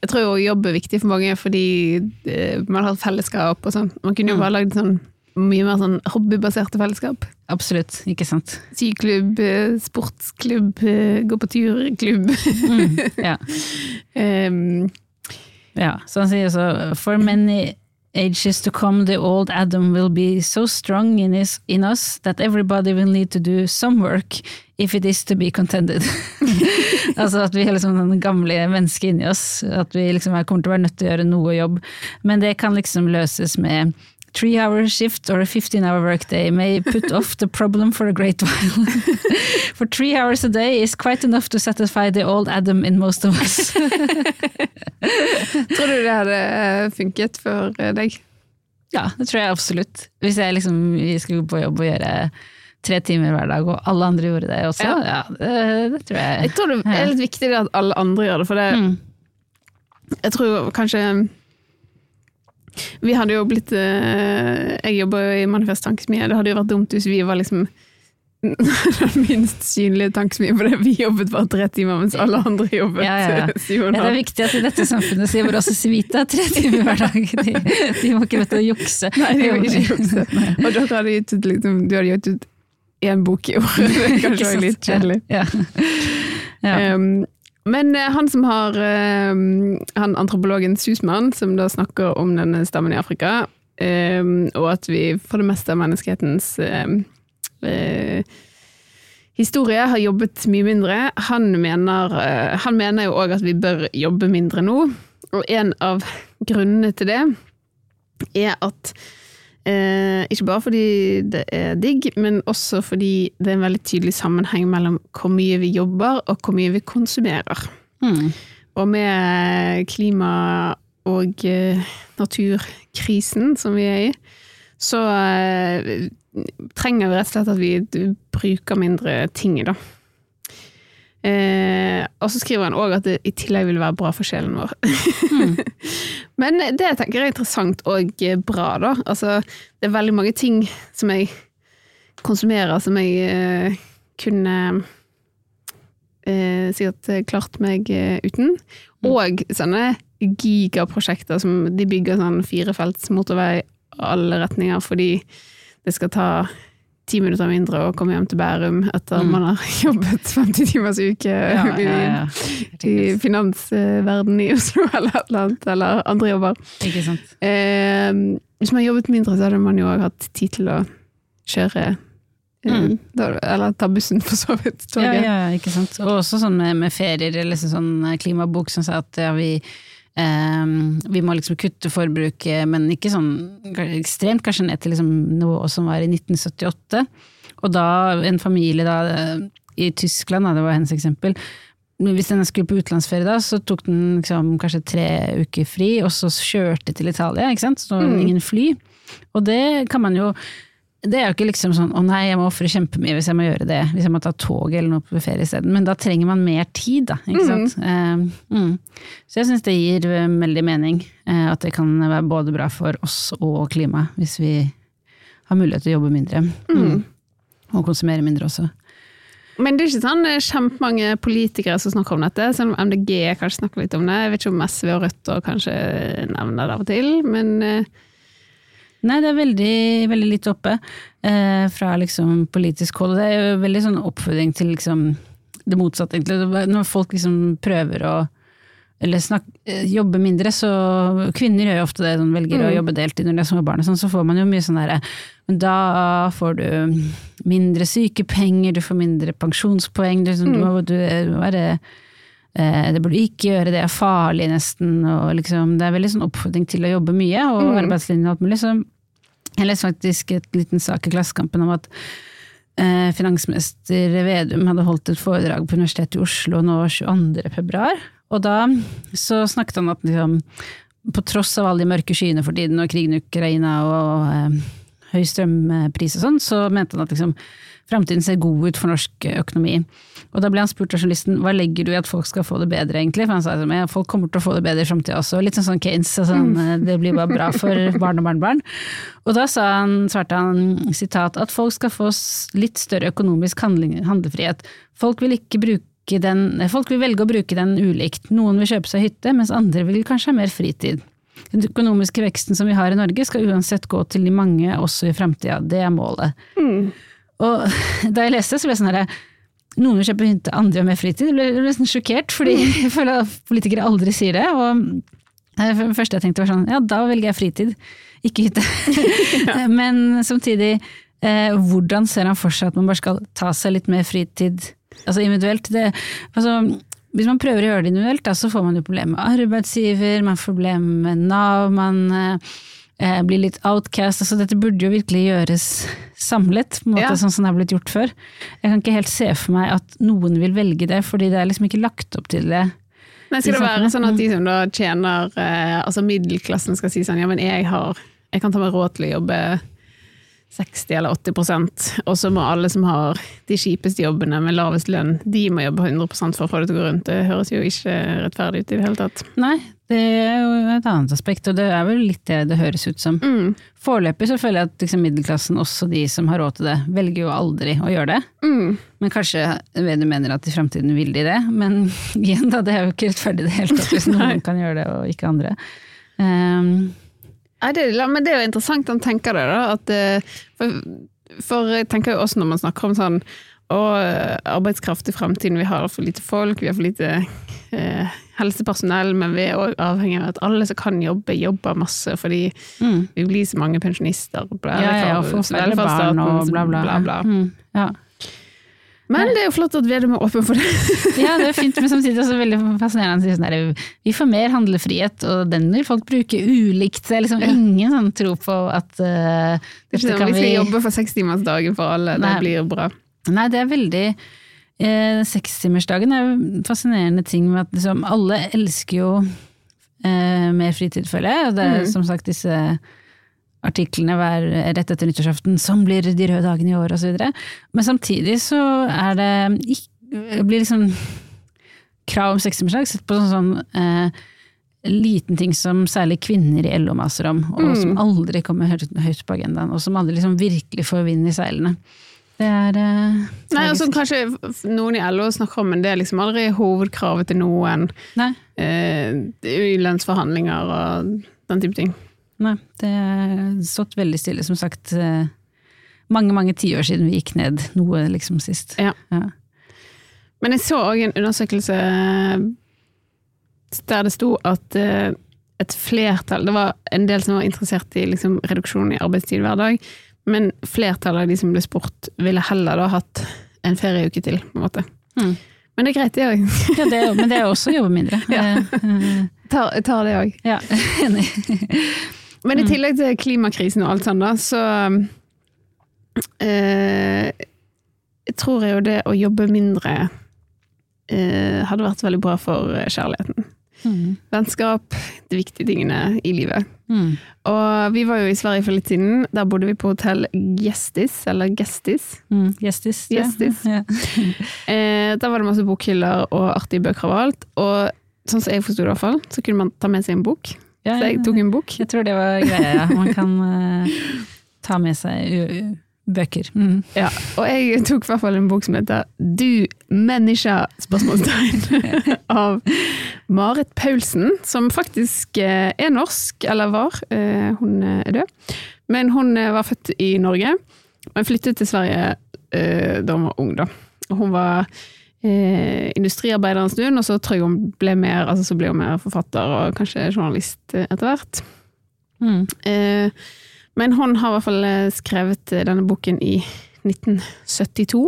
jeg tror jo jobb er viktig for mange fordi eh, man har et fellesskap og sånn. Man kunne jo Mm. bare lagd sånn mye mer sånn hobbybaserte fellesskap. Absolutt, ikke sant. Syklubb, eh, sportsklubb, eh, gå på tur-klubb. Mm, ja. um, Ja, så han sier så For many ages to come the old Adam will be so strong in, his, in us that everybody will need to do some work if it is to be contended. altså at vi er liksom den gamle mennesket inni oss, at vi liksom er- kommer til å være nødt til å gjøre noe jobb. Men det kan liksom løses med Three hour shift or a 15 hour workday may put off the problem for a great while. for three hours a day is quite enough to satisfy the old Adam in most of us. tror du det hadde eh, funket for eh, deg? Ja, det tror jeg absolutt. Hvis jeg liksom vi skulle på jobb og gjøre tre timer hver dag, og alle andre gjorde det også, ja, Ja. det, det tror jeg. Jeg tror det er litt viktig at alle andre gjør det, for det, Mm. jeg tror kanskje Vi hadde jo blitt eh, Jeg jobber jo i Manifest Tankesmie, det hadde jo vært dumt hvis vi var liksom den minst synlige tankesmien, fordi vi jobbet bare tre timer, mens alle andre jobbet Ja, ja, ja. eh, det er viktig at i dette samfunnet så jobber også Civita tre timer hver dag. De, de må ikke vite å jukse. Nei, de må ikke jukse. Og dere hadde gitt ut liksom, du hadde gitt ut én bok i året, det er kanskje litt kjedelig. Ja. Ja. Um, men eh, han som har um, han antropologen Susman, som da snakker om denne stammen i Afrika, um, og at vi for det meste av menneskehetens eh, historie har jobbet mye mindre. Han mener, eh, han mener jo òg at vi bør jobbe mindre nå. Og en av grunnene til det er at eh, Ikke bare fordi det er digg, men også fordi det er en veldig tydelig sammenheng mellom hvor mye vi jobber og hvor mye vi konsumerer. Mm. Og med klima- og eh, naturkrisen som vi er i, så eh, trenger vi rett og slett at vi bruker mindre ting, da. Eh, og så skriver han òg at det i tillegg vil være bra for sjelen vår. Men det tenker jeg er interessant og bra, da. Altså, det er veldig mange ting som jeg konsumerer som jeg eh, kunne eh, sikkert klart meg eh, uten. Og sånne gigaprosjekter som de bygger sånn firefelts motorvei alle retninger fordi det skal ta ti minutter mindre å komme hjem til Bærum etter Mm. man har jobbet 50 timers uke Ja, ja, ja. i, i finansverdenen i Oslo eller et eller annet, eller andre jobber. Ikke sant. Eh, hvis man har jobbet mindre, så hadde man jo òg hatt tid til å kjøre eh, Mm. Eller ta bussen, for så vidt. Toget. ja, ja, ikke sant. Og også sånn med, med ferier, eller liksom sånn eh, klimabok som sier at ja, vi eh, vi må liksom kutte forbruket, men ikke sånn ekstremt, kanskje ned til liksom nivået som var i 1978. Og da en familie da, eh, i Tyskland, da, det var hennes eksempel, hvis den skulle på utenlandsferie da, så tok den liksom kanskje tre uker fri, og så kjørte til Italia, ikke sant, så Mm. ingen fly. Og det kan man jo det er jo ikke liksom sånn 'å nei, jeg må ofre kjempemye hvis jeg må gjøre det', hvis jeg må ta tog eller noe på ferie isteden. Men da trenger man mer tid, da. Ikke sant? Uh, mm. Så jeg syns det gir eh, veldig mening uh, at det kan være både bra for oss og klimaet, hvis vi har mulighet til å jobbe mindre. Mm. Og konsumere mindre også. Men det er ikke sånn kjempemange politikere som snakker om dette, selv om MDG kanskje snakker litt om det. Jeg vet ikke om SV og Rødt og kanskje nevner det av og til, men eh, Nei, det er veldig, veldig litt oppe eh, fra liksom politisk hold. Det er jo veldig sånn oppfordring til liksom det motsatte, egentlig. Når folk liksom prøver å eller snak, eh, jobbe mindre, så Kvinner gjør jo ofte det, sånn, velger å Mm. jobbe deltid når de er små barn, sånn, så får man jo mye sånn derre Men da får du mindre sykepenger, du får mindre pensjonspoeng, du, du, må, du må være eh, det burde du ikke gjøre, det er farlig nesten, og liksom, det er veldig sånn oppfordring til å jobbe mye, og Mm. arbeidslinjen og alt mulig. Så jeg leste faktisk et liten sak i Klassekampen om at eh, finansminister Vedum hadde holdt et foredrag på Universitetet i Oslo nå 22. februar, og da så snakket han at liksom, på tross av alle de mørke skyene for tiden, og krigen i Ukraina og eh, høy strømpris og sånn, så mente han at liksom, framtiden ser god ut for norsk økonomi. Og da ble han spurt av journalisten hva legger du i at folk skal få det bedre, egentlig? For han sa at ja, folk kommer til å få det bedre i framtida også. Litt sånn sånn Keynes, og sånn, det blir bare bra for barn og barnebarn. Og da sa han, svarte han sitat, at folk skal få litt større økonomisk handling, handlefrihet. Folk vil ikke bruke den, folk vil velge å bruke den ulikt. Noen vil kjøpe seg hytte, mens andre vil kanskje ha mer fritid. Den økonomiske veksten som vi har i Norge skal uansett gå til de mange også i framtida. Det er målet. Og da jeg leste, så ble jeg sånn herre Noen vil kjøpe hytte, andre har mer fritid. Jeg ble, nesten sjokkert, fordi jeg føler at politikere aldri sier det. Og det første jeg tenkte var sånn, ja da velger jeg fritid, ikke hytte. Men samtidig, eh, hvordan ser han for seg at man bare skal ta seg litt mer fritid, altså individuelt? Det, altså, hvis man prøver å gjøre det individuelt, da, så får man jo problemer med arbeidsgiver, man får problemer med Nav, man eh, blir litt outcast. Altså, dette burde jo virkelig gjøres samlet, på en måte, Ja. sånn som det har blitt gjort før. Jeg kan ikke helt se for meg at noen vil velge det, fordi det er liksom ikke lagt opp til det. Men skal det være sånn at de som da tjener eh, Altså middelklassen skal si sånn ja, men jeg har Jeg kan ta meg råd til å jobbe 60 eller 80% og så må alle som har de kjipeste jobbene med lavest lønn, de må jobbe 100 for å få det til å gå rundt. Det høres jo ikke rettferdig ut i det hele tatt. Nei, det er jo et annet aspekt, og det er vel litt det det høres ut som. Mm. Foreløpig så føler jeg at liksom, middelklassen, også de som har råd til det, velger jo aldri å gjøre det. Mm. Men kanskje Vedum mener at i fremtiden vil de det, men igjen da, det er jo ikke rettferdig i det hele tatt hvis noen kan gjøre det og ikke andre. Um, Nei, det, men det er jo interessant han tenker det, da. At, eh, for, for jeg tenker jo også når man snakker om sånn å, arbeidskraft i fremtiden, vi har for lite folk, vi har for lite eh, helsepersonell, men vi er òg avhengig av at alle som kan jobbe, jobber masse, fordi mm. vi blir så mange pensjonister. Bla, Ja, ja, og får færre barn og bla, bla. bla, bla. Mm, ja. Men det er jo flott at Vedum er åpen for det. Ja, det er fint, men samtidig også veldig fascinerende. Sånn vi får mer handlefrihet, og den vil folk bruke ulikt. Det er liksom ingen sånn tro på at uh, ikke sånn, vi skal jobbe for sekstimersdagen for alle, Nei. det blir bra. Nei, det er veldig eh, Sekstimersdagen er en fascinerende ting med at liksom, alle elsker jo eh, mer fritid, føler jeg. Og det er som sagt disse artiklene hver rett etter nyttårsaften 'Sånn blir de røde dagene i år', videre. Men samtidig så er det blir liksom krav om sekstimersdag sett på sånn, sånn eh, liten ting som særlig kvinner i LO maser om, og som aldri kommer høyt, høyt på agendaen, og som aldri liksom virkelig får vind i seilene. Det er eh, Nei, altså. Kanskje noen i LO snakker om, men det er liksom aldri hovedkravet til noen. Nei, Eh, er lønnsforhandlinger og den type ting. nei, det har stått veldig stille. Som sagt, eh, mange, mange tiår siden vi gikk ned noe liksom sist. Ja. Ja. Men jeg så òg en undersøkelse der det sto at eh, et flertall Det var en del som var interessert i liksom, reduksjon i arbeidstid hver dag, men flertallet av de som ble spurt, ville heller da hatt en ferieuke til, på en måte. Mm. Men det er greit, det òg. Ja, det, er men det er også å jobbe mindre. Ja. Eh, eh, Tar, tar det òg. ja, enig. Men i tillegg til klimakrisen og alt sånt, da, så eh, tror jeg jo det å jobbe mindre eh, hadde vært veldig bra for kjærligheten. Mm. Vennskap, de viktige tingene i livet. Mm. Og vi var jo i Sverige for litt siden. Der bodde vi på hotell Gjestis, eller Gestis. Mm. Gjestis. Gjestis. Ja. Eh, der var det masse bokhyller og artige bøker av alt. Og sånn som jeg forsto det, i hvert fall, så kunne man ta med seg en bok. Ja, Så jeg tok en bok. Jeg tror det var greia, ja. Man kan eh, ta med seg bøker. Mm. Ja, og jeg tok i hvert fall en bok som heter Du menneske? spørsmålstegn av Marit Paulsen, som faktisk eh, er norsk, eller var. Eh, Hun er død. Men hun eh, var født i Norge, men flyttet til Sverige eh, da hun var ung. Da. Hun var eh, industriarbeider en stund, og så tror jeg hun ble mer, altså så ble hun mer forfatter og kanskje journalist eh, etter hvert. Mm. Eh, men hun har i hvert fall eh, skrevet eh, denne boken i 1972.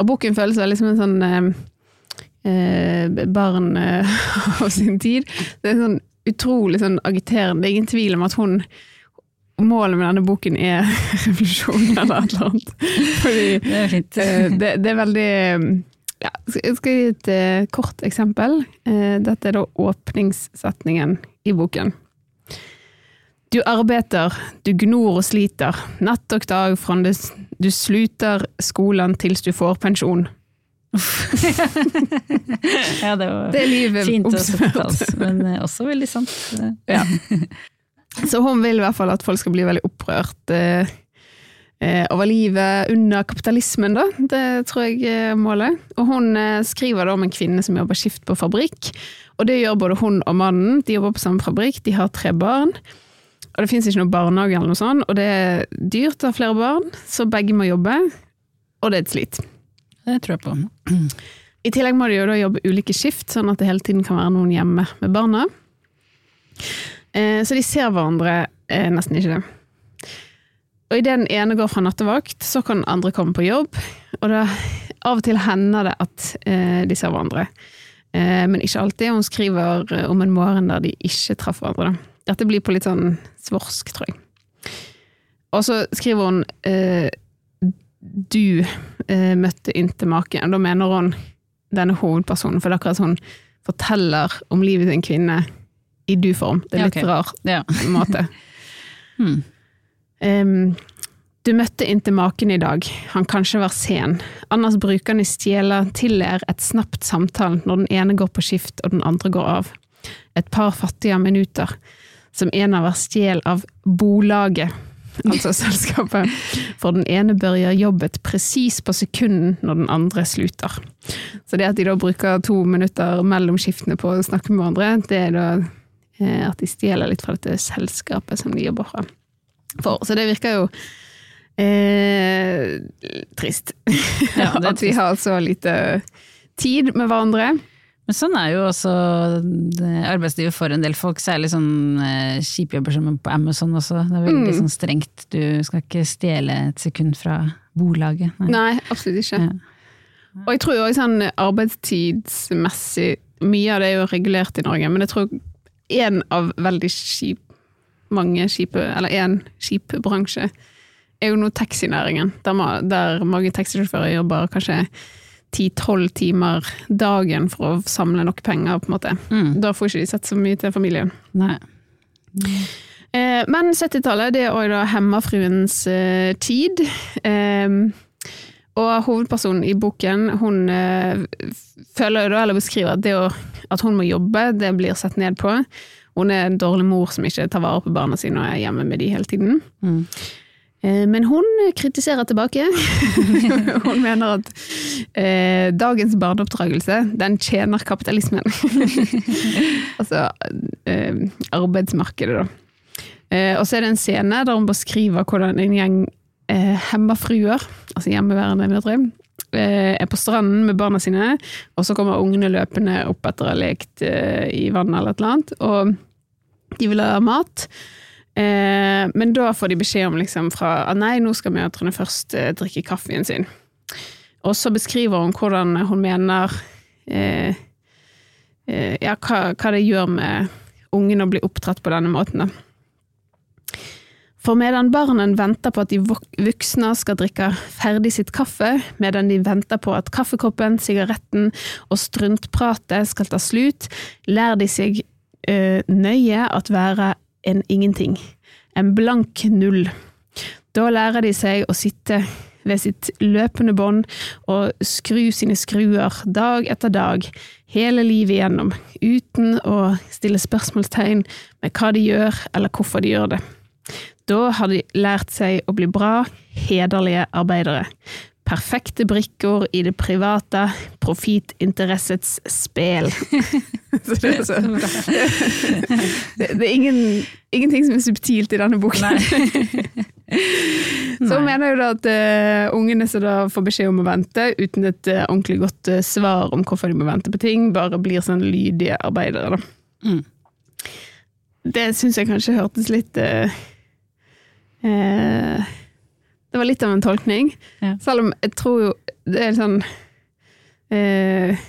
Og boken føles veldig som en sånn eh, eh, barn eh, av sin tid. Det er sånn utrolig sånn agiterende. Det er ingen tvil om at hun Målet med denne boken er revolusjon eller et eller annet. Fordi Det er fint. eh, det, det er veldig ja, Jeg skal gi et kort eksempel. Dette er da åpningssetningen i boken. Du arbeider, du gnor og sliter, natt og dag fra du, du slutter skolen til du får pensjon. ja, det var Det er livet fint å oppsummert. men eh, også veldig sant. Ja. Så hun vil i hvert fall at folk skal bli veldig opprørt eh, eh, over livet under kapitalismen, da. Det tror jeg er målet. Og hun eh, skriver da om en kvinne som jobber skift på fabrikk. Og det gjør både hun og mannen. De jobber på samme fabrikk, de har tre barn. Og det fins ikke noe barnehage eller noe sånt, og det er dyrt å ha flere barn, så begge må jobbe. Og det er et slit. Det tror jeg på. I tillegg må de jo da jobbe ulike skift, sånn at det hele tiden kan være noen hjemme med barna. Eh, Så de ser hverandre eh, nesten ikke det. Og idet den ene går fra nattevakt, så kan den andre komme på jobb. Og da, av og til hender det at eh, de ser hverandre. Men ikke alltid. Hun skriver om en morgen der de ikke traff hverandre. Da. Dette blir på litt sånn svorsk, tror jeg. Og så skriver hun eh, du eh, møtte inntil maken. Og da mener hun denne hovedpersonen, for det er akkurat hun forteller om livet til en kvinne i du-form. Det er Ja, litt ok. rar Ja. måte. Hmm. Um, du møtte inntil maken i dag. Han kanskje var sen. Anders bruker han i stjela tillære et snapt samtale når den ene går på skift og den andre går av. Et par fattige minutter, som en av oss stjel av bolaget, altså selskapet, for den ene bør gjøre jobbet presis på sekunden når den andre slutter. Så det at de da bruker to minutter mellom skiftene på å snakke med hverandre, det er da eh, at de stjeler litt fra dette selskapet som de jobber fra. For, så det virker jo eh, trist. Ja, at vi har så lite tid med hverandre. Men sånn er jo også arbeidslivet for en del folk, særlig sånn eh, kjipjobber som på Amazon også. Det er veldig Mm. sånn strengt, du skal ikke stjele et sekund fra bolaget. Nei. Nei, absolutt ikke. Ja. Og jeg tror jo også sånn arbeidstidsmessig Mye av det er jo regulert i Norge, men jeg tror en av veldig kjip mange kjipe, eller én kjip bransje, er jo nå taxinæringen. Der, der mange taxisjåfører jobber kanskje ti-tolv timer dagen for å samle nok penger, på en måte. Mm. Da får ikke de sett så mye til familien. Nei. Eh, men 70-tallet det er òg da hemmafruens eh, tid. Eh, og hovedpersonen i boken hun eh, føler jo da, eller beskriver at det å, at hun må jobbe, det blir sett ned på. Hun er en dårlig mor som ikke tar vare på barna sine og er hjemme med de hele tiden. Mm. Eh, Men hun kritiserer tilbake. hun mener at eh, dagens barneoppdragelse, den tjener kapitalismen. altså eh, arbeidsmarkedet, da. Eh, og så er det en scene der hun beskriver hvordan en gjeng eh, hemmafruer, altså hjemmeværende mødre, eh, er på stranden med barna sine, og så kommer ungene løpende opp etter å ha lekt eh, i vann eller et eller annet, og de vil ha mat. Eh, men da får de beskjed om liksom fra at nei, nå skal mødrene først eh, drikke kaffen sin. Og så beskriver hun hvordan hun mener eh, eh, Ja, hva, hva det gjør med ungen å bli oppdratt på denne måten, da. For medan barnen venter på at de voksne skal drikke ferdig sitt kaffe, medan de venter på at kaffekoppen, sigaretten og struntpratet skal ta slutt, lærer de seg eh, nøye at være en ingenting. En blank null. Da lærer de seg å sitte ved sitt løpende bånd og skru sine skruer dag etter dag, hele livet igjennom, uten å stille spørsmålstegn med hva de gjør eller hvorfor de gjør det. Da har de lært seg å bli bra, hederlige arbeidere. Perfekte brikker i det private profitinteressets spel. Det, er så, det, det er ingen, ingenting som er subtilt i denne boken. Så hun mener jo da at uh, ungene som da får beskjed om å vente, uten et uh, ordentlig godt uh, svar om hvorfor de må vente på ting, bare blir sånn lydige arbeidere. Da. Mm. Det syns jeg kanskje hørtes litt eh, Det var litt av en tolkning. Ja. Selv om jeg tror jo det er sånn eh,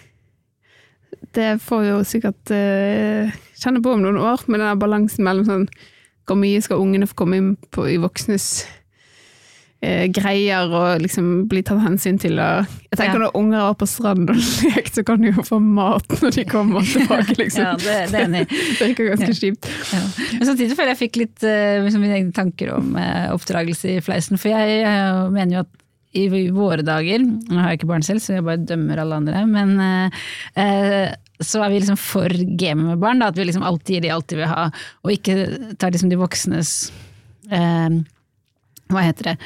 Det får jo sikkert eh, kjenne på om noen år, med den balansen mellom sånn Hvor mye skal ungene få komme inn på i voksnes eh, greier og liksom bli tatt hensyn til. Og jeg tenker Ja. Når unger er på stranden og leker, så kan de jo få mat når de kommer tilbake. liksom. Ja, det, det er enig. Det virker ganske kjipt. Ja. Men samtidig føler jeg jeg fikk litt eh, liksom mine egne tanker om eh, oppdragelse i fleisen. For jeg, eh, mener jo at i våre dager, nå har jeg ikke barn selv, så jeg bare dømmer alle andre, men eh, eh, så er vi liksom for gamet med barn, da, at vi liksom alltid gir de alt de vil ha, og ikke tar liksom de voksnes eh, hva heter det,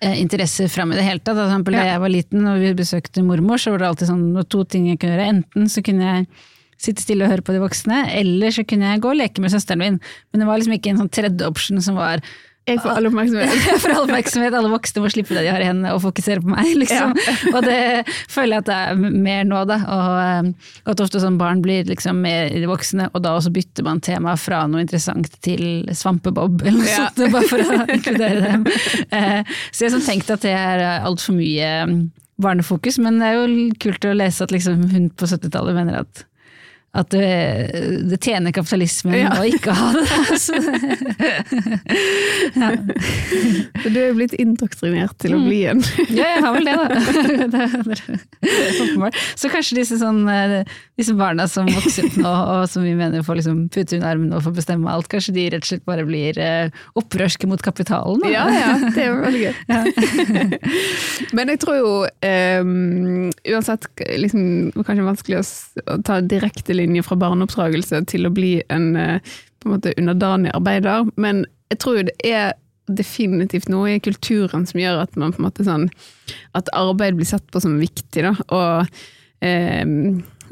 interesser fram i det hele tatt. For eksempel da jeg var liten og vi besøkte mormor, så var det alltid sånn to ting jeg kunne gjøre. Enten så kunne jeg sitte stille og høre på de voksne, eller så kunne jeg gå og leke med søsteren min. Men det var liksom ikke en sånn tredje option som var Jeg får all oppmerksomhet. for all oppmerksomhet, alle voksne må slippe det de har i hendene og fokusere på meg, liksom. Og det føler jeg at det er mer nå, da. Og og at ofte sånn barn blir liksom mer i de voksne, og da også bytter man tema fra noe interessant til svampebob, eller noe Ja. sånt, bare for å inkludere dem. Eh, Så jeg har tenkt at det er altfor mye mm, barnefokus, men det er jo kult å lese at liksom hun på 70-tallet mener at at det, det tjener kapitalismen Ja. å ikke ha det. Altså. ja. Du er jo blitt indoktrinert til å bli en. Ja, jeg har vel det, da. Det. Så kanskje disse, sånn, eh, disse barna som vokser opp nå, og som vi mener får liksom pute under armen og får bestemme alt, kanskje de rett og slett bare blir eh, opprørske mot kapitalen? Da. Ja, ja, det er veldig gøy. Men jeg tror jo um, uansett liksom, kanskje vanskelig å ta direkte linje fra barneoppdragelse til å bli en eh, på en måte underdanig arbeider, men jeg tror jo det er definitivt noe i kulturen som gjør at man på en måte sånn at arbeid blir sett på som viktig, da. Og eh,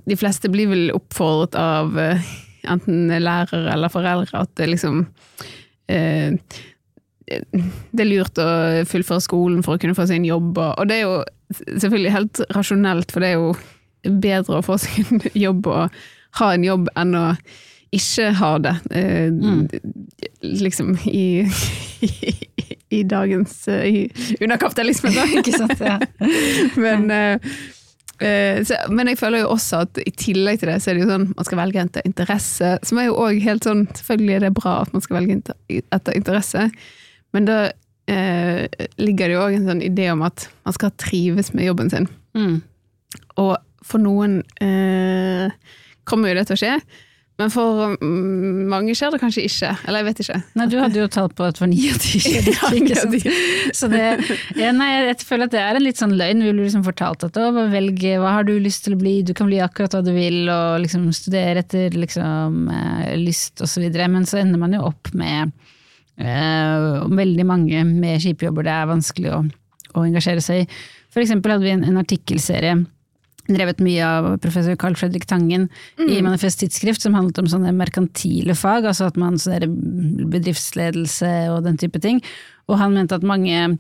de fleste blir vel oppfordret av eh, enten lærere eller foreldre at det liksom eh, det er lurt å fullføre skolen for å kunne få seg en jobb, og, det er jo selvfølgelig helt rasjonelt, for det er jo bedre å få seg en jobb og ha en jobb enn å ikke ha det. Eh, Liksom i, i, i dagens eh, i, Under kapitalismen, da. Ikke sant? Ja. Men, eh, Eh, så, men jeg føler jo også at i tillegg til det, så er det jo sånn man skal velge etter interesse. Som er jo òg helt sånn Selvfølgelig er det bra at man skal velge etter interesse, men da eh, ligger det jo òg en sånn idé om at man skal trives med jobben sin. Mm. Og for noen eh, kommer jo det til å skje, men for mange skjer det kanskje ikke. Eller jeg vet ikke. Nei, du hadde jo tall på at var ni av ti Ja, ikke, ikke? Så det, ja, nei, jeg føler at det er en litt sånn løgn. Vi blir liksom fortalt at å, velg hva har du lyst til å bli, du kan bli akkurat hva du vil, og liksom studere etter liksom, eh, lyst videre. Men så ender man jo opp med eh, veldig mange med kjipe jobber det er vanskelig å, å engasjere seg i. For eksempel hadde vi en, en artikkelserie drevet mye av professor Carl Fredrik Tangen i Manifest Tidsskrift, som handlet om sånne merkantile fag, altså at man sånn bedriftsledelse og den type ting. Og han mente at mange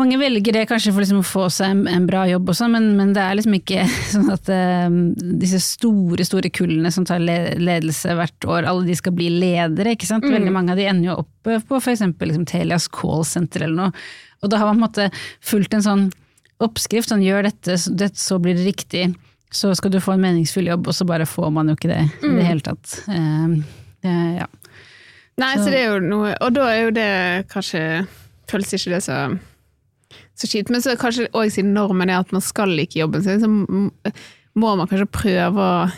mange velger det kanskje for liksom å få seg en, en bra jobb også, men, men det er liksom ikke sånn at um, disse store store kullene som tar le ledelse hvert år, alle de skal bli ledere. ikke sant? Veldig mange av de ender jo opp på f.eks. Liksom Telias callsenter eller noe. Og da har man på en måte fulgt en sånn oppskrift, sånn gjør dette, så, det, så blir det riktig. Så skal du få en meningsfull jobb, og så bare får man jo ikke det i det hele tatt. Eh, det, ja. Nei, så. Så- det er jo noe Og da er jo det kanskje Føles ikke det så så kjipt. Men så kanskje òg siden normen er at man skal like jobben sin, så må man kanskje prøve å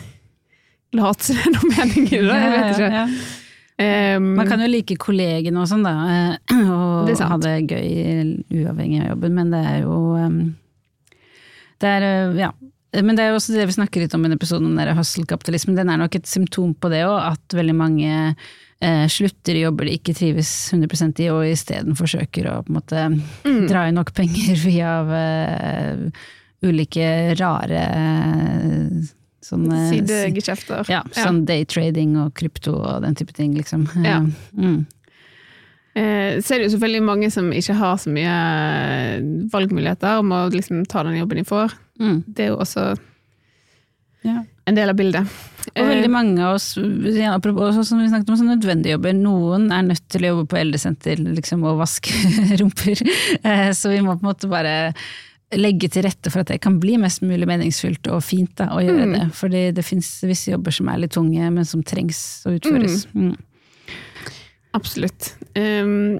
late som det er noe mening i det. Jeg vet ikke. Ja, ja. Um, Man kan jo like kollegene og sånn, da, eh, og Det ha det gøy uavhengig av jobben, men det er jo um, Det er, eh, ja. Men det er jo også det vi snakker litt om i denne episoden, den der hustle-kapitalismen. Den er nok et symptom på det òg, at veldig mange eh, slutter i jobber de ikke trives 100 i, og isteden forsøker å på en måte dra inn nok penger via uh, ulike rare eh, sånne Sidegeskjefter. ja, sånn daytrading og krypto og den type ting, liksom. Ja. Mm. Eh, så er det jo selvfølgelig mange som ikke har så mye valgmuligheter om å liksom ta den jobben de får. Mm. Det er jo også Ja. en del av bildet. Og veldig mange av oss, ja, apropos som vi snakket om, sånne nødvendige jobber. Noen er nødt til å jobbe på eldresenter liksom, og vaske rumper. Eh, Så vi må på en måte bare legge til rette for at det kan bli mest mulig meningsfylt og fint da, å gjøre det. Fordi det fins visse jobber som er litt tunge, men som trengs å utføres. Mm. Absolutt. Um,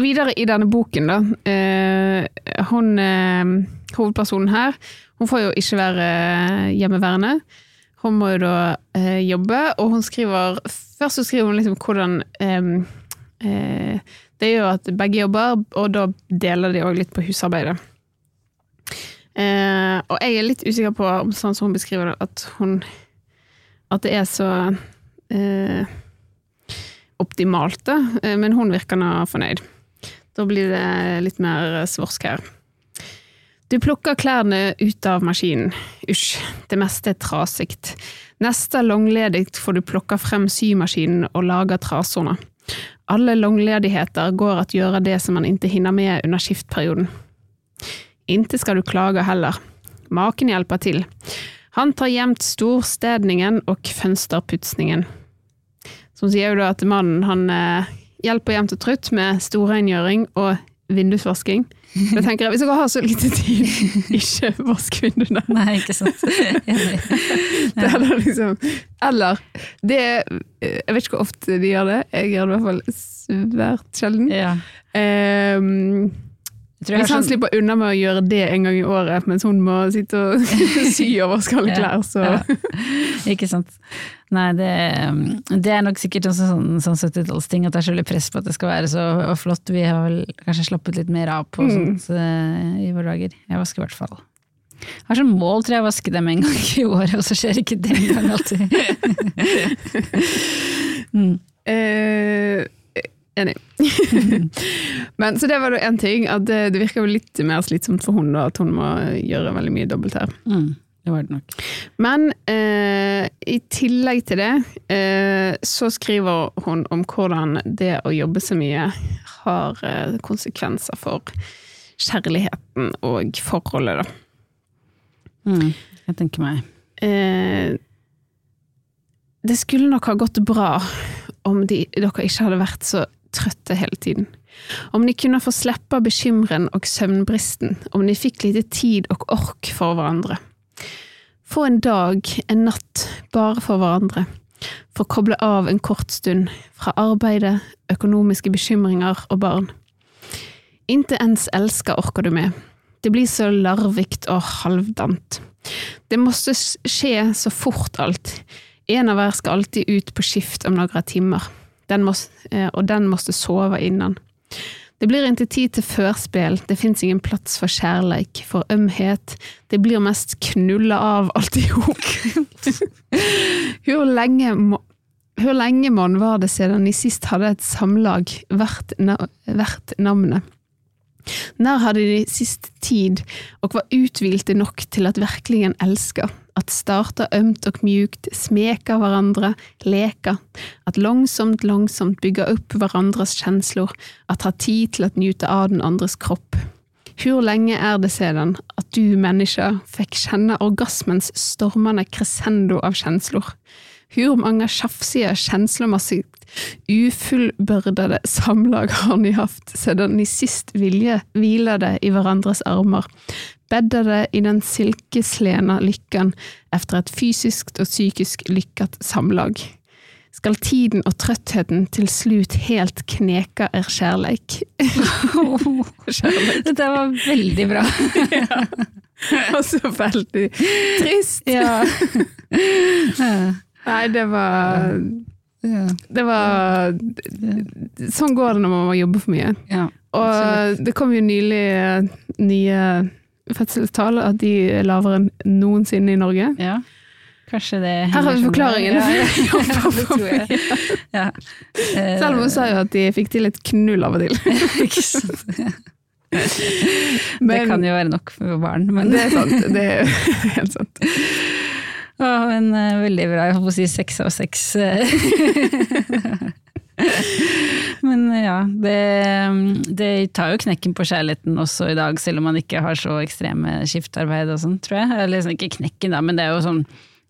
videre i denne boken, da. eh, hun, eh, hovedpersonen her, hun får jo ikke være hjemmeværende. Hun må jo da eh, jobbe, og hun skriver Først så skriver hun liksom hvordan eh, Det er jo at begge jobber, og da deler de òg litt på husarbeidet. Eh, og jeg er litt usikker på om sånn som hun beskriver det, at hun At det er så eh, optimalt, da. Eh, Men hun virker nå fornøyd. Da blir det litt mer svorsk her. Du plukker klærne ut av maskinen. Usj, det meste er trasigt. Neste langledig får du plukka frem symaskinen og laga trasorna. Alle langledigheter går at gjøre det som man ikke hinner med under skiftperioden. Inte skal du klage heller. Maken hjelper til. Han tar gjemt storstedningen og fønsterputsningen. Som sier jo da at mannen han eh, hjelper jevnt og trutt med storrengjøring og vindusvasking. Da tenker jeg, Hvis dere har så lite tid, ikke vask vinduene. Nei, ikke sant. Det eller, liksom, eller det Jeg vet ikke hvor ofte de gjør det. Jeg gjør det i hvert fall svært sjelden. Ja. Jeg jeg hvis han sånn, slipper unna med å gjøre det en gang i året, mens hun må sitte og sy og vaske alle klær, så Ja. Ikke sant. Nei, det, det er nok sikkert en sånn, sånn 70-tallsting at det er så veldig press på at det skal være så flott. Vi har vel kanskje slappet litt mer av på Mm. sånt eh, i våre dager. Jeg vasker i hvert fall. Jeg har som mål tror jeg å vaske dem en gang i året, og så skjer ikke det engang alltid. mm. Eh, enig. Men Så det var da én ting, at det, det virker jo litt mer slitsomt for hun da, at hun må gjøre veldig mye dobbelt her. Mm. Det var det nok. Men eh, i tillegg til det, eh, så skriver hun om hvordan det å jobbe så mye har eh, konsekvenser for kjærligheten og forholdet, da. Mm. Jeg tenker meg. Eh, det skulle nok ha gått bra om de, dere ikke hadde vært så trøtte hele tiden. Om de kunne få slippe bekymren og søvnbristen, om de fikk lite tid og ork for hverandre. Få en dag, en natt, bare for hverandre. For å koble av en kort stund fra arbeidet, økonomiske bekymringer og barn. Inte ens elsker orker du med. Det blir så larvikt og halvdant. Det måtte skje så fort alt. En av hver skal alltid ut på skift om noen timer, den må, eh, og den måtte sove innan. Det blir ikke tid til førspill, det fins ingen plass for kjærleik, for ømhet, det blir mest knulla av alt i hop. Hvor lenge må var det siden de sist hadde et samlag verdt, navnet? Når hadde de sist tid og var uthvilte nok til at virkelig elska? At starta ømt og mjukt, smeka hverandre, leka, at langsomt, langsomt bygga opp hverandres kjensler, at ha tid til å nyte av den andres kropp. Hvor lenge er det siden at du, menneske, fikk kjenne orgasmens stormende crescendo av kjensler? Hvor mange sjafsige, kjenslemessig ufullbyrdede samlag har ni hatt siden ni sist vilje hvilede i hverandres armer, beddede i den silkeslena lykken efter et fysisk og psykisk lykket samlag? Skal tiden og trøttheten til slut helt kneka er kjærleik? kjærleik. Dette var veldig bra. ja. Og så veldig trist. Ja. Nei, det var Det var Sånn går det når man må jobbe for mye. Ja, og det kom jo nylig nye fødselstall, at de er lavere enn noensinne i Norge. Ja. Kanskje det Her har vi forklaringen. Ja, ja, ja. Ja. Selv om hun sa jo at de fikk til et knull av og til. Men, det kan jo være nok for barn. Men. Det er sant. Det er helt sant. Å, men uh, veldig bra. Jeg holdt på å si seks av seks. men ja, det, det, tar jo knekken på kjærligheten også i dag, selv om man ikke har så ekstreme skiftarbeid og sånn, tror jeg. Eller liksom, ikke knekken, da, men det er jo sånn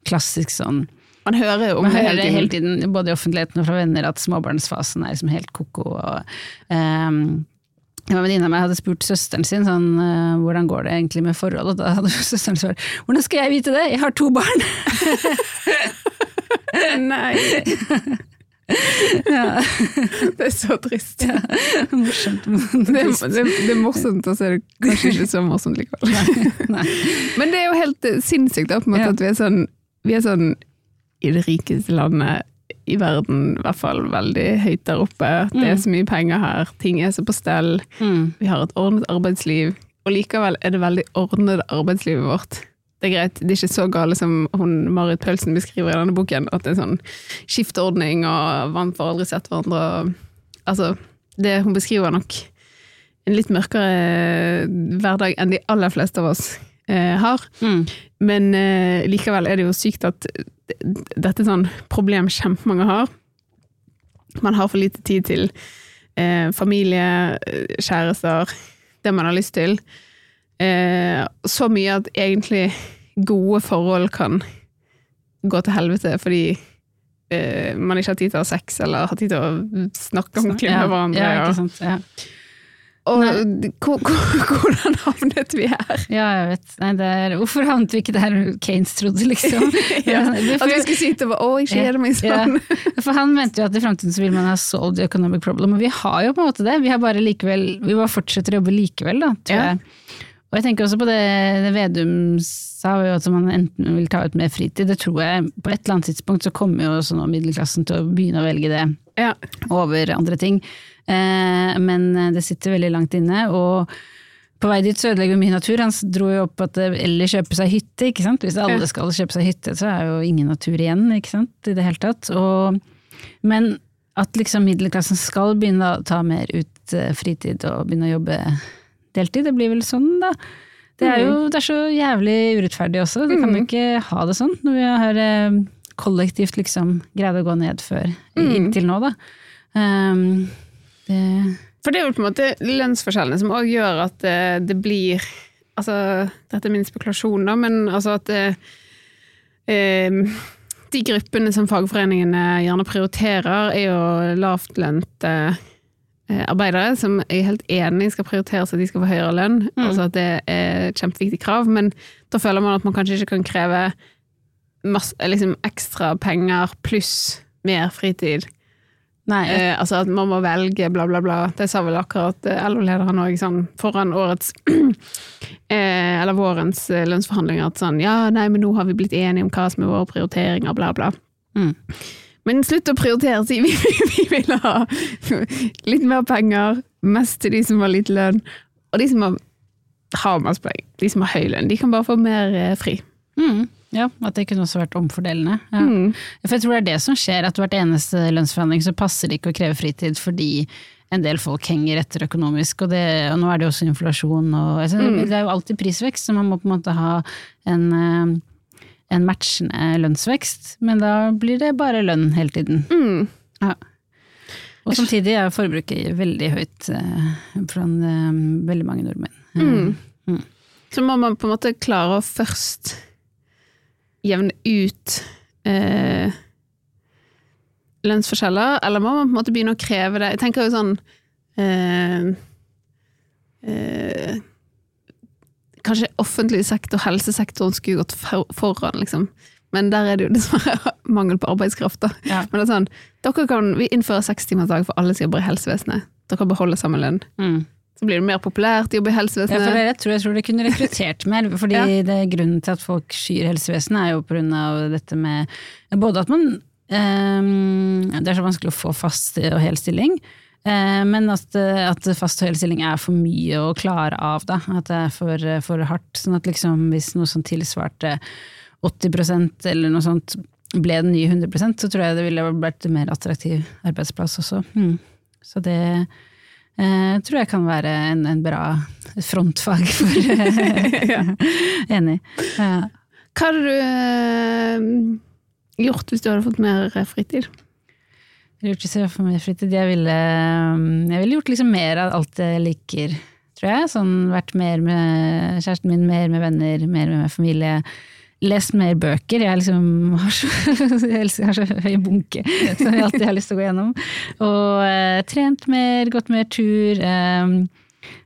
klassisk sånn man hører jo om man hører hele tiden, både i offentligheten og fra venner, at småbarnsfasen er liksom helt ko-ko. Um, en venninne av meg hadde spurt søsteren sin sånn, uh, hvordan går det egentlig med forholdet, og da hadde søsteren svart hvordan skal jeg vite det, jeg har to barn! Nei. ja. Det er så trist. Ja. Morsomt. Det, det, det er morsomt, og så er det kanskje ikke så morsomt likevel. Nei. Nei. Men det er jo helt sinnssykt da, på en måte, Ja. at vi er, sånn, vi er sånn i det rikeste landet i verden, i hvert fall veldig høyt der oppe. Det er så mye penger her, ting er så på stell. Mm. Vi har et ordnet arbeidsliv, og likevel er det veldig ordnet arbeidslivet vårt. Det er greit, det er ikke så gale som hun Marit Paulsen beskriver i denne boken, at det er sånn skiftordning og man får aldri sett hverandre. Altså, det hun beskriver nok en litt mørkere hverdag enn de aller fleste av oss eh, har. Mm. Men eh, likevel er det jo sykt at dette er sånn problem kjempemange har. Man har for lite tid til eh, familie, kjærester, det man har lyst til. Eh, så mye at egentlig gode forhold kan gå til helvete fordi eh, man ikke har tid til å ha sex, eller har tid til å snakke ordentlig med hverandre. Ja, ikke sant. Ja. Og hvor- hvor- hvordan havnet vi her? ja, jeg vet. Nei, det er, hvorfor havnet vi ikke der Keynes trodde, liksom? Ja, at vi skulle sitte og bare 'Å, jeg kjeder meg sånn'. Ja, for han mente jo at i fremtiden så vil man ha solved the economic problem, og vi har jo på en måte det. Vi har bare likevel, vi bare fortsetter å jobbe likevel, da, tror Ja. jeg. Og jeg tenker også på det, det Vedum sa, jo at man enten vil ta ut mer fritid. Det tror jeg på et eller annet tidspunkt så kommer jo også nå middelklassen til å begynne å velge det Ja. over andre ting. Eh, men det sitter veldig langt inne, og på vei dit så ødelegger vi mye natur. Han dro jo opp at eller kjøpe seg hytte, ikke sant. Hvis alle skal kjøpe seg hytte, så er jo ingen natur igjen, ikke sant, i det hele tatt. Og, men at liksom middelklassen skal begynne å ta mer ut eh, fritid og begynne å jobbe deltid, det blir vel sånn, da. Det er jo det er så jævlig urettferdig også. Vi kan jo ikke ha det sånn når vi har eh, kollektivt liksom greid å gå ned før, inntil nå, da. Um, det For det er jo på en måte lønnsforskjellene som òg gjør at det, det blir Altså, dette er min spekulasjon, da, men altså at det, eh, De gruppene som fagforeningene gjerne prioriterer, er jo lavtlønte eh, arbeidere, som jeg er helt enig skal prioriteres at de skal få høyere lønn, Mm. altså at det er et kjempeviktig krav, men da føler man at man kanskje ikke kan kreve masse, liksom ekstra penger pluss mer fritid. Eh, altså at man må velge, bla, bla, bla. Det sa vel akkurat eh, LO-lederen òg, sånn foran årets eh, Eller vårens eh, lønnsforhandlinger, at sånn ja, nei, men nå har vi blitt enige om hva som er våre prioriteringer, bla, bla. Mm. Men slutt å prioritere, si vi, vi vil ha litt mer penger, mest til de som har lite lønn, og de som har, har masse penger, de som har høy lønn, de kan bare få mer eh, fri. Mm. Ja, at det kunne også vært omfordelende. Ja. Mm. For jeg tror det er det som skjer, at hvert eneste lønnsforhandling så passer det ikke å kreve fritid fordi en del folk henger etter økonomisk, og, det, og nå er det jo også inflasjon og altså, Det er jo alltid prisvekst, så man må på en måte ha en, eh, en matchende lønnsvekst, men da blir det bare lønn hele tiden. Mm. Ja. Og samtidig er forbruket veldig høyt fra blant eh, veldig mange nordmenn. Mm. Så må man på en måte klare å først jevne ut eh, lønnsforskjeller, eller må man på en måte begynne å kreve det? Jeg tenker jo sånn eh, eh, Kanskje offentlig sektor, helsesektoren skulle gått for, foran, liksom. Men der er det jo dessverre mangel på arbeidskraft. da. Ja. Men det er sånn, dere kan, vi innfører sekstimersdag for alle som jobber i helsevesenet. Dere kan beholde samme lønn. Mm. Så blir det mer populært jobbe i Ja, helsevesenet. for det, jeg, tror, jeg tror det kunne rekruttert mer, fordi Ja. det, grunnen til at folk skyr helsevesenet er jo av dette med både at man um, Det er så vanskelig å få fast og hel stilling, eh, men at, at fast og hel stilling er for mye å klare av, da. At det er for, for hardt. Sånn at liksom hvis noe som tilsvarte 80% eller noe sånt ble den nye 100% så tror jeg det ville vært en mer attraktiv arbeidsplass også. Mm. Så det eh, tror jeg kan være en, en bra frontfag for Enig. Ja. Hva hadde du eh, gjort hvis du hadde fått mer eh, fritid? Jeg fritid. Jeg ville, jeg ville gjort liksom mer av alt jeg liker, tror jeg. Sånn vært mer med kjæresten min, mer med venner, mer med familie. Lest mer bøker. Jeg liksom har så, har så høy bunke som jeg alltid har lyst til å gå gjennom. Og eh, trent mer, gått mer tur. eh,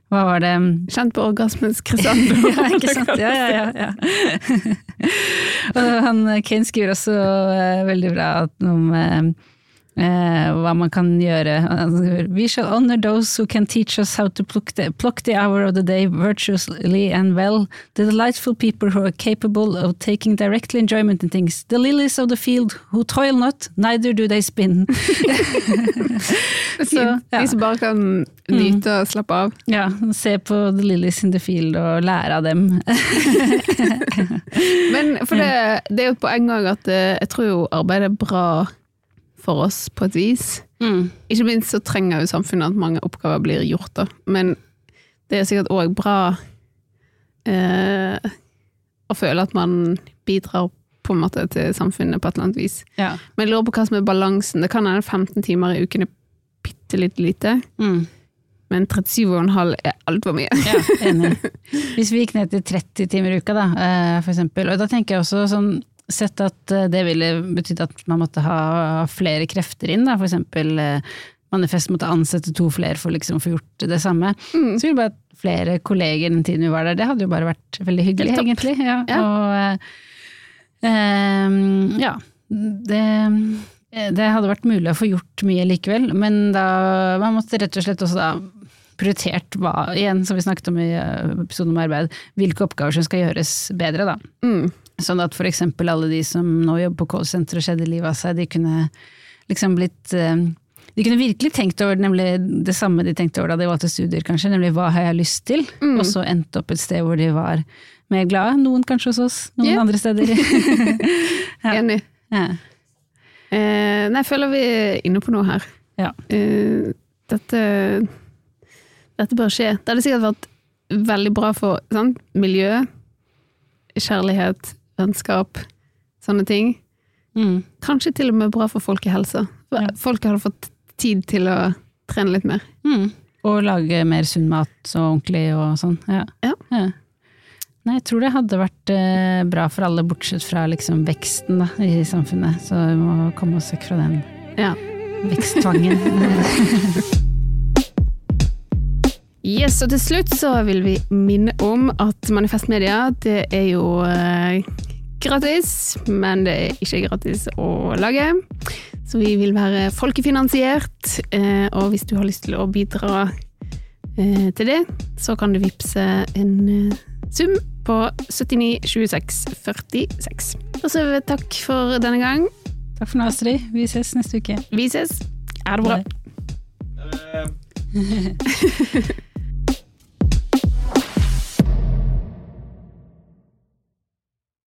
hva var det Kjent på orgasmens crescendo. ja, ikke sant? Ja, ja, ja. ja. og han, Kane skriver også eh, veldig bra at noe om eh, hva man kan gjøre. We shall honor those who can teach us how to pluck the, pluck the hour of the day virtuously and well, the delightful people who are capable of taking directly enjoyment in things, the lilies of the field who toil not, neither do they spin. Så, ja. De som bare kan nyte og slappe av. Ja, se på the lilies in the field og lære av dem. Men for det, det er jo et poeng òg at eh, jeg tror jo arbeid er bra for oss på et vis. Mm. Ikke minst så trenger jo samfunnet at mange oppgaver blir gjort, da. Men det er sikkert òg bra eh, å føle at man bidrar på en måte til samfunnet på et eller annet vis. Ja. Men jeg lurer på hva som er balansen. Det kan hende 15 timer i uken er bitte litt lite, Mm. men 37,5 er altfor mye. Ja, enig. Hvis vi gikk ned til 30 timer i uka, da, eh, for eksempel. Og da tenker jeg også sånn Sett at eh, det ville betydd at man måtte ha flere krefter inn, da. For eksempel eh, Manifest måtte ansette to flere for liksom å få gjort det samme. Mm. Så ville bare flere kolleger den tiden vi var der, det hadde jo bare vært veldig hyggelig, egentlig. Ja. Ja. Og eh, eh, ja. Det, eh, det hadde vært mulig å få gjort mye likevel, men da man måtte rett og slett også da prioritert hva, igjen som vi snakket om i episoden om arbeid, hvilke oppgaver som skal gjøres bedre, da. Mm. Sånn at eksempel alle de som nå jobber på callsenter og skjedde livet av seg, de kunne liksom blitt eh, De kunne virkelig tenkt over det samme de tenkte over da de valgte studier, kanskje, nemlig hva har jeg lyst til, Mm. og så endte opp et sted hvor de var mer glade. Noen kanskje hos oss, noen yeah. andre steder. Ja. Enig. ja. Eh, nei, jeg føler vi er inne på noe her. Ja. Eh, dette, dette bør skje. Det hadde sikkert vært veldig bra for sant? miljø, kjærlighet, vennskap, sånne ting. Mm. Kanskje til og med bra for folkehelsa. Ja. Folk hadde fått tid til å trene litt mer. Mm. Og lage mer sunn mat og ordentlig og sånn. Ja. Ja. Nei, jeg tror det hadde vært eh, bra for alle, bortsett fra liksom veksten da, i samfunnet. Så vi må komme oss vekk fra den Ja. veksttvangen. Yes, og til slutt så vil vi minne om at Manifest Media, det er jo eh, gratis, men det er ikke gratis å lage. Så vi vil være folkefinansiert, eh, og hvis du har lyst til å bidra eh, til det, så kan du vippse en sum på 79 26 46. Og så takk for denne gang. Takk for nå, Astrid. Vi ses neste uke. Vi ses. Ha det bra. Bye.